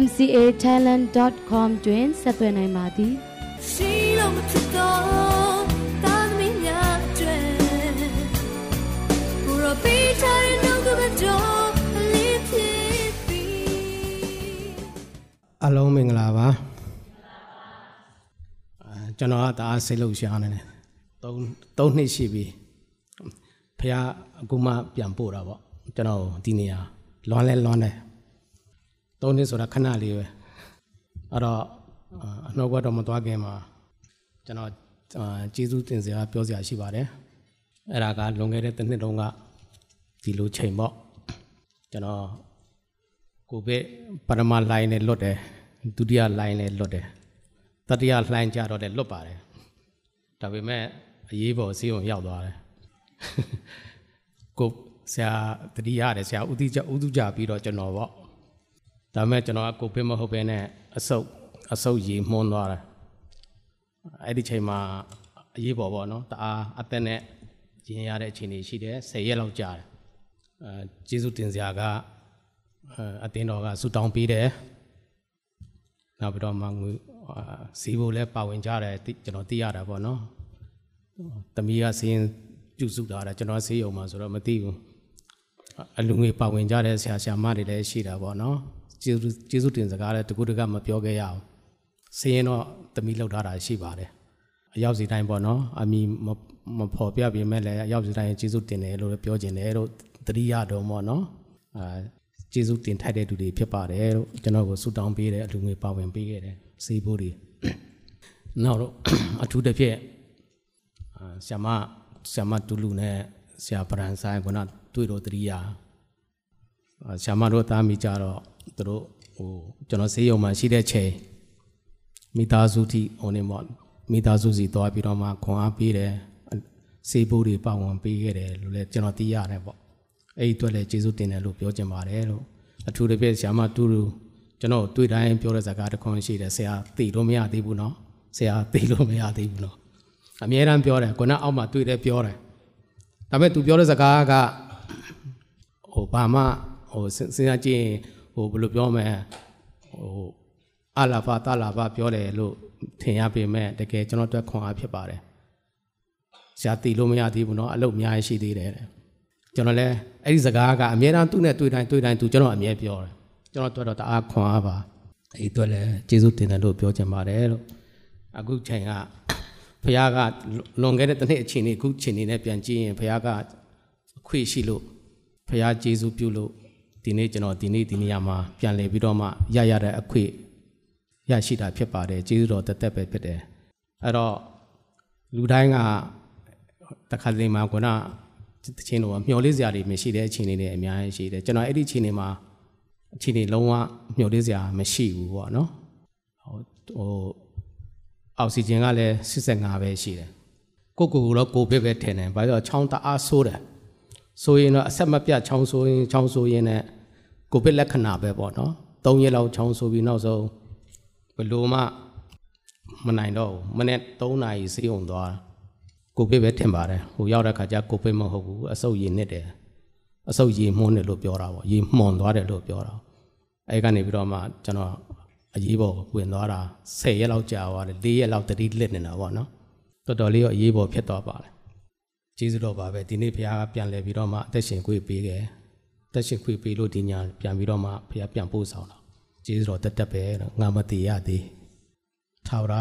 mcatalent.com တွင်ဆက်သွယ်နိုင်ပါသည်ရှိလို့မဖြစ်တော့တာသမီးများကျွဲဘူရောပေးချင်နှုတ်ကပတော်လေးဖြစ်ပြီအလုံးမင်္ဂလာပါအဲကျွန်တော်ကတအားစိတ်လှုပ်ရှားနေတယ်၃၃နှစ်ရှိပြီဖះအခုမှပြန်ပို့တာပေါ့ကျွန်တော်ဒီနေရာလွမ်းလဲလွမ်းတယ် သုံးနှစ်ဆိုတာခဏလေးပဲအဲ့တော့အနှုတ်ဘက်တော့မသွားခင်မှာကျွန်တော်ကျေးဇူးတင်စရာပြောစရာရှိပါတယ်အဲ့ဒါကလွန်ခဲ့တဲ့တစ်နှစ်တုန်းကဒီလိုချိန်ပေါ့ကျွန်တော်ကိုဗစ်ပရမလိုင်းနဲ့လွတ်တယ်ဒုတိယလိုင်းနဲ့လွတ်တယ်တတိယလှိုင်းကြတော့လည်းလွတ်ပါတယ်ဒါပေမဲ့အရေးပေါ်စီးုံရောက်သွားတယ်ကိုဆရာတတိယရတယ်ဆရာဥတိကြဥတုကြပြီးတော့ကျွန်တော်ပေါ့ ဒါမဲ့ကျွန်တော်ကကိုဗစ်မဟုတ်ဘဲနဲ့အဆုပ်အဆုပ်ရေမှုန်းသွားတယ်အဲ့ဒီချိန်မှာအရေးပေါ်ပေါ့နော်တအားအသက်နဲ့ရင်ရတဲ့အချိန်တွေရှိတယ်10ရက်လောက်ကြာတယ်အဲကျေးဇူးတင်စရာကအတင်းတော်ကဆူတောင်းပေးတယ်နောက်ပြီးတော့မှငွေစီးဖို့လည်းပါဝင်ကြတယ်ကျွန်တော်သိရတာပေါ့နော်တမီးကစီးရင်ပြုစုတာကျွန်တော်ဆေးရုံမှာဆိုတော့မသိဘူးအလူငွေပါဝင်ကြတဲ့ဆရာဆရာမတွေလည်းရှိတာပေါ့နော် ကျေးဇူးကျေးဇူးတင်စကားလည်းတကူတကမပြောခဲ့ရအောင်စင်းရင်တော့တမီလောက်ထားတာရှိပါတယ်အရောက်စီတိုင်းပေါ့နော်အမီမဖော်ပြပြမဲ့လည်းအရောက်စီတိုင်းကျေးဇူးတင်တယ်လို့ပြောခြင်းတယ်လို့တတိယတော်ပေါ့နော်အာကျေးဇူးတင်ထိုက်တဲ့သူတွေဖြစ်ပါတယ်လို့ကျွန်တော်ကိုဆုတောင်းပေးတယ်အလူငွေပါဝင်ပေးခဲ့တယ်စေဖို့တွေနောက်တော့အထူးတစ်ဖြစ်ဆ iam ဆ iam တူလူနဲ့ဆရာပရန်ဆိုင်ကတွေ့တော့တတိယဆ iam တို့သားမိကြတော့ သူတို့ဟိုကျွန်တော်ဆေးရုံမှာရှိတဲ့ချိန်မိသားစုတီဟိုနေပေါ့မိသားစုစီသွားပြီးတော့မှခွန်အားပေးတယ်ဆေးဘိုးတွေပတ်ဝန်းပေးခဲ့တယ်လို့လည်းကျွန်တော်သိရတယ်ပေါ့အဲ့ဒီအတွက်လည်းကျေးဇူးတင်တယ်လို့ပြောချင်ပါတယ်လို့အထူးသဖြင့်ဆရာမတူတူကျွန်တော်တွေ့တိုင်းပြောတဲ့စကားတစ်ခွန်းရှိတယ်ဆရာသိလို့မရသေးဘူးနော်ဆရာသိလို့မရသေးဘူးနော်အမြဲတမ်းပြောတယ်ခုနအောက်မှာတွေ့တယ်ပြောတယ်ဒါပေမဲ့ तू ပြောတဲ့စကားကဟိုဘာမှဟိုစဉ်းစားကြည့် ဟိုဘယ်လိုပြောမလဲဟိုအလာဖာတလာဖာပြောတယ်လို့ထင်ရပေမဲ့တကယ်ကျွန်တော်တို့ခွန်အားဖြစ်ပါတယ်ဆရာတီလို့မရသေးဘူးเนาะအလုပ်အများကြီးရှိသေးတယ်ကျွန်တော်လည်းအဲ့ဒီစကားကအမြဲတမ်းသူ့နဲ့တွေ့တိုင်းတွေ့တိုင်းသူကျွန်တော်အမြဲပြောတယ်ကျွန်တော်တို့တော့တအားခွန်အားပါအဲ့အတွက်လည်းကျေးဇူးတင်တယ်လို့ပြောချင်ပါတယ်လို့အခုချိန်ကဖခင်ကလွန်ခဲ့တဲ့တစ်နှစ်အချိန်นี้အခုချိန်นี้နဲ့ပြန်ကြည့်ရင်ဖခင်ကအခွင့်ရှိလို့ဖခင်ကျေးဇူးပြုလို့ ဒီနေ့ကျွန်တော်ဒီနေ့ဒီနေရာမှာပြန်လည်ပြီးတော့မှရရတဲ့အခွင့်ရရှိတာဖြစ်ပါတယ်ကျေးဇူးတော်တသက်ပဲဖြစ်တယ်အဲ့တော့လူတိုင်းကတခါတလေမှာခုနတချင်းတော့မျောလေးစရာတွေမရှိတဲ့အချိန်တွေလည်းအများကြီးရှိတယ်ကျွန်တော်အဲ့ဒီအချိန်တွေမှာအချိန်တွေလုံးဝမျောလေးစရာမရှိဘူးပေါ့နော်ဟိုအောက်ဆီဂျင်ကလည်း85ပဲရှိတယ်ကိုကိုကတော့ကိုဗစ်ပဲထင်တယ်ဘာလို့ချောင်းတအားဆိုးတယ် ဆိုရင်တော့အဆက်မပြတ်ချောင်းဆိုရင်ချောင်းဆိုရင်လည်းကိုဗစ်လက္ခဏာပဲပေါ့နော်၃ရက်လောက်ချောင်းဆိုပြီးနောက်ဆုံးဘလို့မှမနိုင်တော့ဘူးမနေ့3နာရီစေးုံသွားကိုဗစ်ပဲထင်ပါတယ်ဟိုရောက်တဲ့ခါကျကိုဗစ်မဟုတ်ဘူးအဆုပ်ရည်နစ်တယ်အဆုပ်ရည်မှုန်းတယ်လို့ပြောတာပေါ့ရည်မှုန်သွားတယ်လို့ပြောတာအဲကနေပြီးတော့မှကျွန်တော်အရေးပေါ်ဝင်သွားတာ10ရက်လောက်ကြာသွားတယ်4ရက်လောက်တတိလစ်နေတာပေါ့နော်တော်တော်လေးတော့အရေးပေါ်ဖြစ်သွားပါတယ် ကျေးဇူးတော်ပါပဲဒီနေ့ဘုရားကပြန်လဲပြီးတော့မှအသက်ရှင်ခွေပေးခဲ့အသက်ရှင်ခွေပေးလို့ဒီညာပြန်ပြီးတော့မှဘုရားပြန်ပို့ဆောင်တာကျေးဇူးတော်တက်တက်ပဲတော့ငါမတည်ရသေးထာဝရ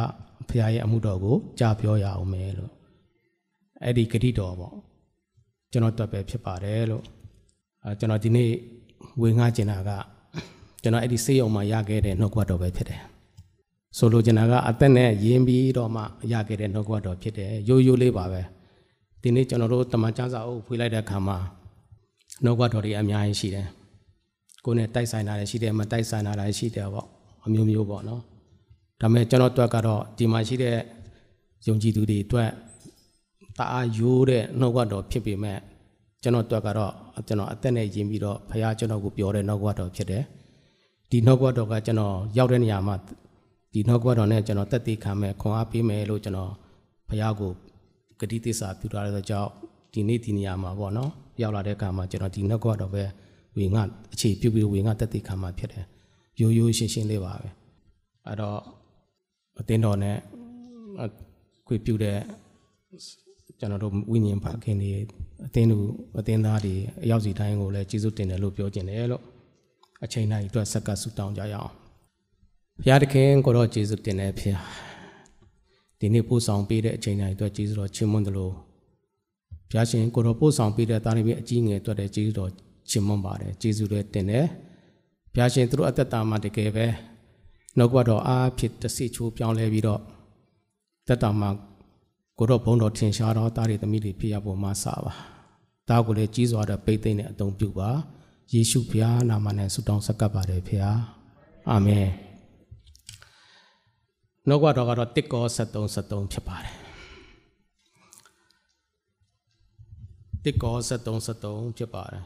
ဘုရားရဲ့အမှုတော်ကိုကြားပြောရအောင်မယ်လို့အဲ့ဒီဂတိတော်ပေါ့ကျွန်တော်တက်ပဲဖြစ်ပါတယ်လို့အဲကျွန်တော်ဒီနေ့ဝေငှကျင်တာကကျွန်တော်အဲ့ဒီစေးအောင်မှရခဲ့တဲ့နှုတ်ကပတ်တော်ပဲဖြစ်တယ်ဆိုလိုချင်တာကအသက်နဲ့ယဉ်ပြီးတော့မှရခဲ့တဲ့နှုတ်ကပတ်တော်ဖြစ်တယ်ရိုးရိုးလေးပါပဲ ဒီနေ့ကျွန်တော်တို့တမန်ကျမ်းစာအုပ်ဖွေးလိုက်တဲ့အခါမှာနှုတ်ကတော်တွေအများကြီးရှိတယ်ကိုယ်နဲ့တိုက်ဆိုင်တာလည်းရှိတယ်မတိုက်ဆိုင်တာလည်းရှိတယ်ပေါ့အမျိုးမျိုးပေါ့နော်ဒါပေမဲ့ကျွန်တော်အတွက်ကတော့ဒီမှာရှိတဲ့ယုံကြည်သူတွေအတွက်တအားရိုးတဲ့နှုတ်ကပတ်တော်ဖြစ်ပေမဲ့ကျွန်တော်အတွက်ကတော့ကျွန်တော်အသက်နဲ့ယဉ်ပြီးတော့ဖခင်ကျွန်တော်ကိုပြောတဲ့နှုတ်ကပတ်တော်ဖြစ်တယ်ဒီနှုတ်ကပတ်တော်ကကျွန်တော်ရောက်တဲ့နေရာမှာဒီနှုတ်ကပတ်တော်နဲ့ကျွန်တော်တက်တည်ခံမယ်ခွန်အားပေးမယ်လို့ကျွန်တော်ဖခင်ကို ဂတိသစ္စာပြုထားတဲ့ကြောင့်ဒီနေ့ဒီနေရာမှာပေါ့နော်ရောက်လာတဲ့အခါမှာကျွန်တော်ဒီနှုတ်ကပတ်တော်ပဲဝေငါအခြေပြုပြီးဝေငါတက်တည်ခံမှာဖြစ်တယ်ရိုးရိုးရှင်းရှင်းလေးပါပဲအဲ့တော့အတင်းတော်နဲ့ခွေပြုတဲ့ကျွန်တော်တို့ဝိညာဉ်ဖခင်တွေအတင်းသူအတင်းသားတွေအရောက်စီတိုင်းကိုလည်းကျေးဇူးတင်တယ်လို့ပြောကျင်တယ်လို့အချိန်တိုင်းအတွက်ဆက်ကဆုတောင်းကြရအောင်ဘုရားသခင်ကိုတော့ကျေးဇူးတင်တယ်ဖေ ဒီနေ့ပို့ဆောင်ပေးတဲ့အချိန်တိုင်းအတွက်ကျေးဇူးတော်ချီးမွမ်းတယ်လို့ဘုရားရှင်ကိုတော့ပို့ဆောင်ပေးတဲ့တာရီအကြီးငယ်အတွက်လည်းကျေးဇူးတော်ချီးမွမ်းပါတယ်ကျေးဇူးတွေတင်တယ်ဘုရားရှင်သူတို့အသက်တာမှာတကယ်ပဲနှုတ်ကပတော်အားဖြစ်တဆိချိုးပြောင်းလဲပြီးတော့သက်တာမှာကိုတော့ဘုံတော်ထင်ရှားတော့တာရီသမီးတွေဖြစ်ရဖို့မှာစာပါတာကိုလည်းကြီးစွာတဲ့ပိတ်သိမ့်တဲ့အတုံးပြုပါယေရှုဘုရားနာမနဲ့ဆုတောင်းဆက်ကပ်ပါတယ်ဖေဟာအာမင် နှုတ်ကတော်ကတော့တစ်ကော73 73ဖြစ်ပါတယ်တစ်ကော73 73ဖြစ်ပါတယ်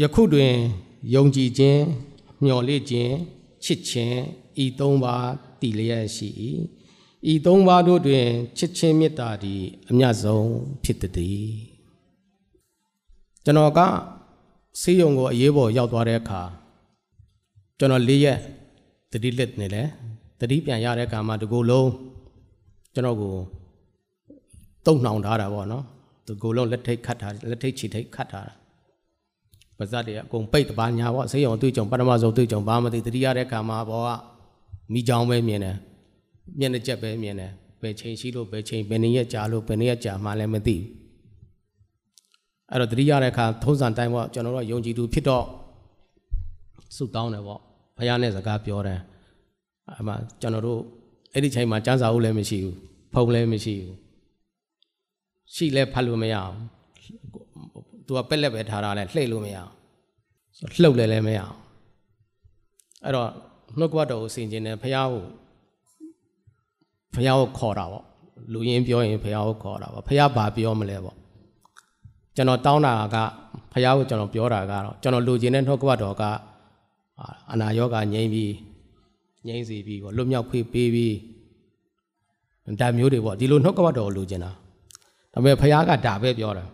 ယခုတွင်ယုံကြည်ခြင်းမျှော်လင့်ခြင်းချစ်ခြင်းဤသုံးပါးတည်လျက်ရှိ၏ဤသုံးပါးတို့တွင်ချစ်ချင်းမေတ္တာသည်အမြတ်ဆုံးဖြစ်သည်ကျွန်တော်ကဆေးရုံကိုအရေးပေါ်ရောက်သွားတဲ့အခါကျွန်တော်လေးရက်တတိလက်နေလဲ တတိပြန်ရတဲ့အခါမှာဒီကိုယ်လုံးကျွန်တော်ကိုတုံနှောင်ထားတာပေါ့နော်ဒီကိုယ်လုံးလက်ထိတ်ခတ်ထားလက်ထိတ်ခြေထိတ်ခတ်ထားတာပါဇက်တွေအကုန်ပိတ်တပါညာပေါ့ဆေးရုံအတွေ့အကြုံပထမဆုံးအတွေ့အကြုံဘာမှမသိတတိရတဲ့အခါမှာဘောကမိချောင်းပဲမြင်တယ်မျက်နှာချက်ပဲမြင်တယ်ဘယ်ချိန်ရှိလို့ဘယ်ချိန်ဘယ်နည်းရက်ကြာလို့ဘယ်နည်းရက်ကြာမှလည်းမသိဘူးအဲ့တော့တတိရတဲ့အခါထုံးစံတိုင်းပေါ့ကျွန်တော်တို့ယုံကြည်သူဖြစ်တော့ဆုတောင်းတယ်ပေါ့ဘုရားနဲ့စကားပြောတယ် အမှကျွန်တော်တို့အဲ့ဒီချိန်မှာစံစာအုပ်လည်းမရှိဘူးဖုန်းလည်းမရှိဘူးရှိလဲဖတ်လို့မရအောင်သူကပက်လက်ပဲထားတာလဲလှိတ်လို့မရအောင်လှုပ်လဲလည်းမရအောင်အဲ့တော့နှုတ်ကပတ်တော်ကိုဆင်ခြင်တယ်ဘုရားကိုဘုရားကိုခေါ်တာပေါ့လူရင်းပြောရင်ဘုရားကိုခေါ်တာပေါ့ဘုရားဘာပြောမလဲပေါ့ကျွန်တော်တောင်းတာကဘုရားကိုကျွန်တော်ပြောတာကတော့ကျွန်တော်လူကျင်တဲ့နှုတ်ကပတ်တော်ကအနာယောဂငြိမ်းပြီး ငြိမ်းစီပြီးပေါ့လွတ်မြောက်ဖေးပေးပြီးဒါမျိုးတွေပေါ့ဒီလိုနှုတ်ကပတ်တော်ကိုလူကျင်တာဒါပေမဲ့ဘုရားကဒါပဲပြောတာ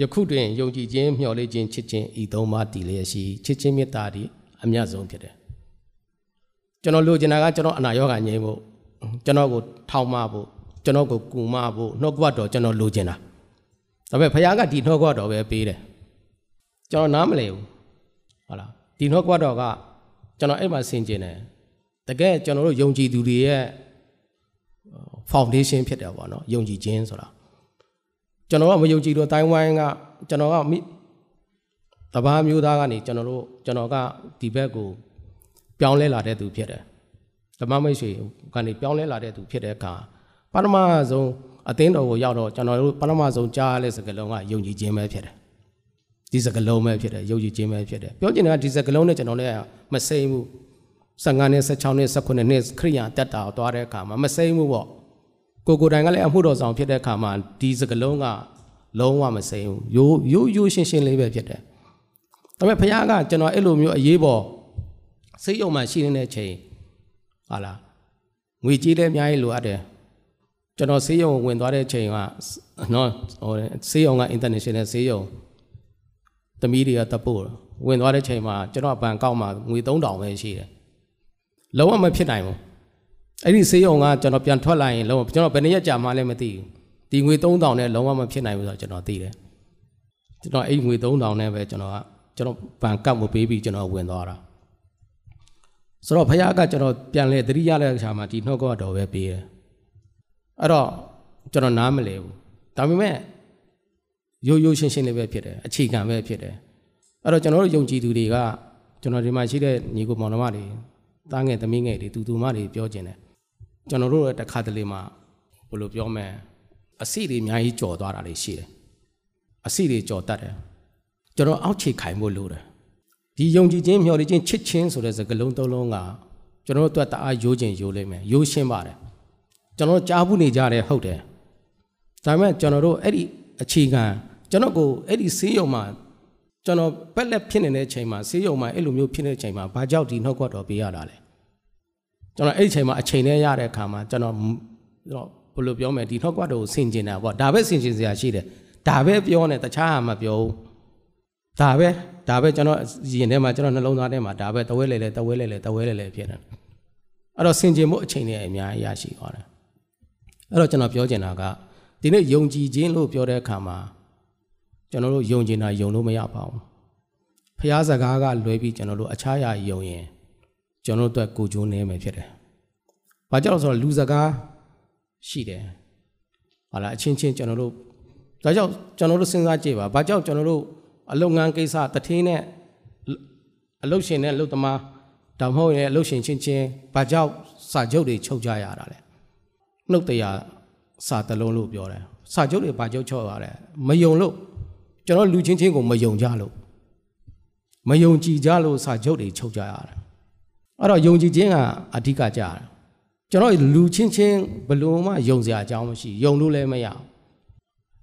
ယခုတွင်ယုံကြည်ခြင်းမျှော်လင့်ခြင်းချစ်ခြင်းဤသုံးပါးတည်လျက်ရှိချစ်ခြင်းမေတ္တာဒီအမြတ်ဆုံးဖြစ်တယ်ကျွန်တော်လူကျင်တာကကျွန်တော်အနာယောဂငြိမ်းဖို့ကျွန်တော်ကိုထောက်မဖို့ကျွန်တော်ကိုကူမဖို့နှုတ်ကပတ်တော်ကျွန်တော်လူကျင်တာဒါပေမဲ့ဘုရားကဒီနှုတ်ကပတ်တော်ပဲပေးတယ်ကျွန်တော်နားမလည်ဘူးဟုတ်လားဒီနှုတ်ကပတ်တော်ကကျွန်တော်အဲ့မှာဆင်ကျင်တယ် တကယ်ကျွန်တော်တို့ယုံကြည်သူတွေရဲ့ foundation ဖြစ်တယ်ပေါ့နော်ယုံကြည်ခြင်းဆိုတာကျွန်တော်ကမယုံကြည်တော့တိုင်းဝိုင်းကကျွန်တော်ကမိတဘာမျိုးသားကနေကျွန်တော်တို့ကျွန်တော်ကဒီဘက်ကိုပြောင်းလဲလာတဲ့သူဖြစ်တယ်ဓမ္မမိတ်ဆွေကနေပြောင်းလဲလာတဲ့သူဖြစ်တဲ့အခါပထမဆုံးအသင်းတော်ကိုရောက်တော့ကျွန်တော်တို့ပထမဆုံးကြားရတဲ့စကားလုံးကယုံကြည်ခြင်းပဲဖြစ်တယ်ဒီစကားလုံးပဲဖြစ်တယ်ယုံကြည်ခြင်းပဲဖြစ်တယ်ပြောချင်တာကဒီစကားလုံးနဲ့ကျွန်တော်လည်းမစိမ့်ဘူး 15နှစ်16နှစ်19နှစ်ခရိယာတက်တာကိုသွားတဲ့အခါမှာမစိမ့်ဘူးပေါ့ကိုကိုတိုင်ကလည်းအမှုတော်ဆောင်ဖြစ်တဲ့အခါမှာဒီစကလုံးကလုံးဝမစိမ့်ဘူးရိုးရိုးရိုးရှင်းရှင်းလေးပဲဖြစ်တယ်ဒါပေမဲ့ဘုရားကကျွန်တော်အဲ့လိုမျိုးအရေးပေါ်စိတ်ယုံမှရှိနေတဲ့ချိန်ဟာလားငွေကြေးလည်းအများကြီးလိုအပ်တယ်ကျွန်တော်ဆေးရုံဝင်သွားတဲ့ချိန်ကနော်ဟိုဆေးရုံက international ဆေးရုံတမီးတွေကတပို့ဝင်သွားတဲ့ချိန်မှာကျွန်တော်ဘန်ကောက်မှာငွေ3000ပဲရှိတယ် လုံးဝမဖြစ်နိုင်ဘူးအဲ့ဒီဆေးရုံကကျွန်တော်ပြန်ထွက်လာရင်လုံးဝကျွန်တော်ဘယ်နှစ်ရက်ကြာမှလည်းမသိဘူးဒီငွေ3000နဲ့လုံးဝမဖြစ်နိုင်ဘူးဆိုတော့ကျွန်တော်သိတယ်ကျွန်တော်အဲ့ငွေ3000နဲ့ပဲကျွန်တော်ကကျွန်တော်ဘန်ကတ်မပေးပြီးကျွန်တော်ဝင်သွားတာဆိုတော့ဖခင်ကကျွန်တော်ပြန်လဲတတိယလက်အခါမှာဒီနှုတ်ကတော်ပဲပေးတယ်အဲ့တော့ကျွန်တော်နားမလဲဘူးဒါပေမဲ့ရိုးရိုးရှင်းရှင်းလေးပဲဖြစ်တယ်အခြေခံပဲဖြစ်တယ်အဲ့တော့ကျွန်တော်တို့ယုံကြည်သူတွေကကျွန်တော်ဒီမှာရှိတဲ့ညီကိုမောင်နှမတွေ တားငယ်သမီးငယ်တွေတူတူမတွေပြောကျင်တယ်ကျွန်တော်တို့တခါတလေမှာဘယ်လိုပြောမလဲအစီတွေအများကြီးကြော်သွားတာတွေရှိတယ်အစီတွေကြော်တတ်တယ်ကျွန်တော်အောက်ခြေခိုင်ဖို့လိုတယ်ဒီယုံကြည်ခြင်းမျှော်လင့်ခြင်းချစ်ခြင်းဆိုတဲ့စကားလုံးသုံးလုံးကကျွန်တော်တို့အတွက်တအားရိုးချင်ရိုးလိမ့်မယ်ရိုးရှင်းပါတယ်ကျွန်တော်ကြားဘူးနေကြတယ်ဟုတ်တယ်ဒါပေမဲ့ကျွန်တော်တို့အဲ့ဒီအခြေခံကျွန်တော်ကိုအဲ့ဒီဆေးရုံမှာ ကျွန်တော်ပက်လက်ဖြစ်နေတဲ့ချိန်မှာဆေးရုံမှာအဲ့လိုမျိုးဖြစ်နေတဲ့ချိန်မှာဘာကြောက်ဒီနှုတ်ကတော်ပေးရတာလဲကျွန်တော်အဲ့ဒီချိန်မှာအချိန်နဲ့ရတဲ့အခါမှာကျွန်တော်တော့ဘယ်လိုပြောမလဲဒီနှုတ်ကတော်ကိုဆင်ကျင်တာပေါ့ဒါပဲဆင်ကျင်စရာရှိတယ်ဒါပဲပြောနေတခြားဟာမပြောဘူးဒါပဲဒါပဲကျွန်တော်ရင်ထဲမှာကျွန်တော်နှလုံးသားထဲမှာဒါပဲတဝဲလေလေတဝဲလေလေတဝဲလေလေဖြစ်နေအဲ့တော့ဆင်ကျင်မှုအချိန်နဲ့အများကြီးရရှိသွားတယ်အဲ့တော့ကျွန်တော်ပြောချင်တာကဒီနေ့ယုံကြည်ခြင်းလို့ပြောတဲ့အခါမှာ ကျွန်တော်တို့ယုံကြည်တာယုံလို့မရပါဘူးဖျားစကားကလွဲပြီးကျွန်တော်တို့အခြားရာယုံရင်ကျွန်တော်တို့အတွက်ကိုကျိုးနေမယ်ဖြစ်တယ်။ဘာကြောင့်လဲဆိုတော့လူစကားရှိတယ်။ဟာလားအချင်းချင်းကျွန်တော်တို့ဒါကြောင့်ကျွန်တော်တို့စဉ်းစားကြည့်ပါ။ဘာကြောင့်ကျွန်တော်တို့အလုပ်ငန်းကိစ္စတထင်းနဲ့အလုပ်ရှင်နဲ့အလုပ်သမားဒါမှမဟုတ်ရင်အလုပ်ရှင်ချင်းချင်းဘာကြောင့်စာချုပ်တွေချုပ်ကြရတာလဲ။နှုတ်တရားစာတလုံးလို့ပြောတယ်။စာချုပ်တွေဘာချုပ်ချုပ်ရတယ်။မယုံလို့ ကျွန်တော်လူချင်းချင်းကိုမယုံကြလို့မယုံကြည်ကြလို့စာချုပ်တွေချုပ်ကြရတယ်အဲ့တော့ယုံကြည်ခြင်းကအဓိကကြတယ်ကျွန်တော်လူချင်းချင်းဘလို့မှယုံစရာအကြောင်းမရှိယုံလို့လည်းမရ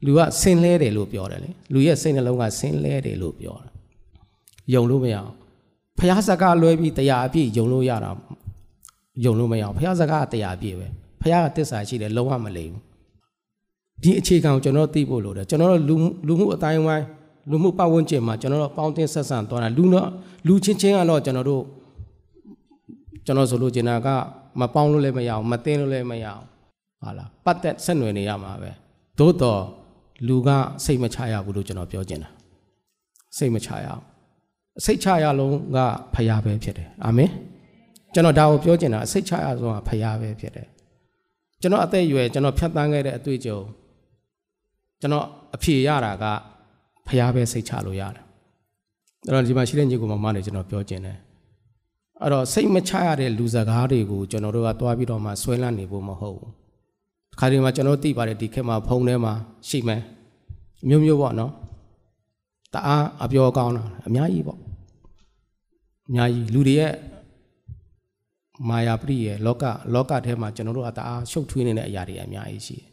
လူကဆင်းလဲတယ်လို့ပြောတယ်လေလူရဲ့စိတ်နှလုံးကဆင်းလဲတယ်လို့ပြောတယ်ယုံလို့မရဖះစကားလွဲပြီးတရားအပြည့်ယုံလို့ရတာယုံလို့မရဖះစကားတရားအပြည့်ပဲဖះကတစ္ဆာရှိတယ်လုံးဝမလိမ်ဘူး ဒီအခြေခံကိုကျွန်တော်သိဖို့လိုတယ်ကျွန်တော်တို့လူလူမှုအတိုင်းဝိုင်းလူမှုပတ်ဝန်းကျင်မှာကျွန်တော်တို့ပေါင်းတင်ဆက်ဆံသွားတာလူတော့လူချင်းချင်းကတော့ကျွန်တော်တို့ကျွန်တော်ဆိုလို့ကျင်တာကမပေါင်းလို့လည်းမရအောင်မသိလို့လည်းမရအောင်ဟာလားပတ်သက်ဆက်နွယ်နေရမှာပဲသို့တော့လူကစိတ်မချရဘူးလို့ကျွန်တော်ပြောချင်တာစိတ်မချရအောင်စိတ်ချရလုံးကဖရာပဲဖြစ်တယ်အာမင်ကျွန်တော်ဒါကိုပြောချင်တာစိတ်ချရဆုံးကဖရာပဲဖြစ်တယ်ကျွန်တော်အသက်အရွယ်ကျွန်တော်ဖြတ်သန်းခဲ့တဲ့အတွေ့အကြုံ ကျွန်တော်အဖြေရတာကဖျားပဲစိတ်ချလို့ရတယ်အဲ့တော့ဒီမှာရှိတဲ့ညီကိုမမနဲ့ကျွန်တော်ပြောခြင်းတယ်အဲ့တော့စိတ်မချရတဲ့လူစကားတွေကိုကျွန်တော်တို့ကသွားပြီးတော့မှဆွဲလန်းနေဖို့မဟုတ်ဘူးခါဒီမှာကျွန်တော်သိပါတယ်ဒီခေတ်မှာဖုန်းထဲမှာရှိမယ်မျိုးမျိုးပေါ့နော်တအားအပြောကောင်းတာအများကြီးပေါ့အများကြီးလူတွေရဲ့မာယာပရိရဲ့လောကလောကထဲမှာကျွန်တော်တို့ကတအားရှုပ်ထွေးနေတဲ့အရာတွေအများကြီးရှိတယ်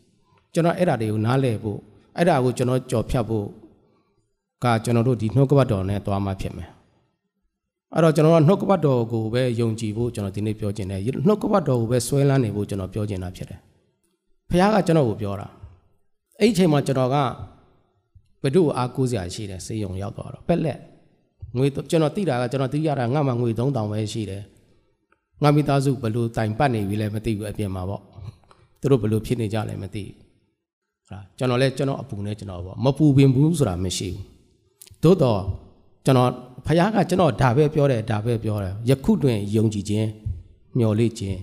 ကျွန်တော်အဲ့ဒါတွေကိုနားလည်ဖို့ အဲ့ဒါကိုကျွန်တော်ကြော်ဖြတ်ဖို့ကကျွန်တော်တို့ဒီနှုတ်ကပတ်တော်နဲ့သွားမှဖြစ်မယ်အဲ့တော့ကျွန်တော်ကနှုတ်ကပတ်တော်ကိုပဲယုံကြည်ဖို့ကျွန်တော်ဒီနေ့ပြောခြင်းတယ်နှုတ်ကပတ်တော်ကိုပဲဆွဲလန်းနေဖို့ကျွန်တော်ပြောခြင်းတာဖြစ်တယ်ဖခင်ကကျွန်တော်ကိုပြောတာအဲ့ဒီအချိန်မှာကျွန်တော်ကဘဒုအားကိုးစရာရှိတယ်စေယုံရောက်သွားတော့ပက်လက်ငွေကျွန်တော်သိတာကကျွန်တော်သိရတာငါမှငွေ3000ပဲရှိတယ်ငါမိသားစုဘလို့တိုင်ပတ်နေပြီလဲမသိဘူးအပြင်မှာပေါ့သူတို့ဘလို့ဖြစ်နေကြလဲမသိဘူး ဟာကျွန်တော်လဲကျွန်တော်အပူနဲ့ကျွန်တော်ပေါ့မပူပင်ဘူးဆိုတာမရှိဘူးသို့တော့ကျွန်တော်ဖခင်ကကျွန်တော်ဒါပဲပြောတယ်ဒါပဲပြောတယ်ယခုတွင်ယုံကြည်ခြင်းမျှော်လင့်ခြင်း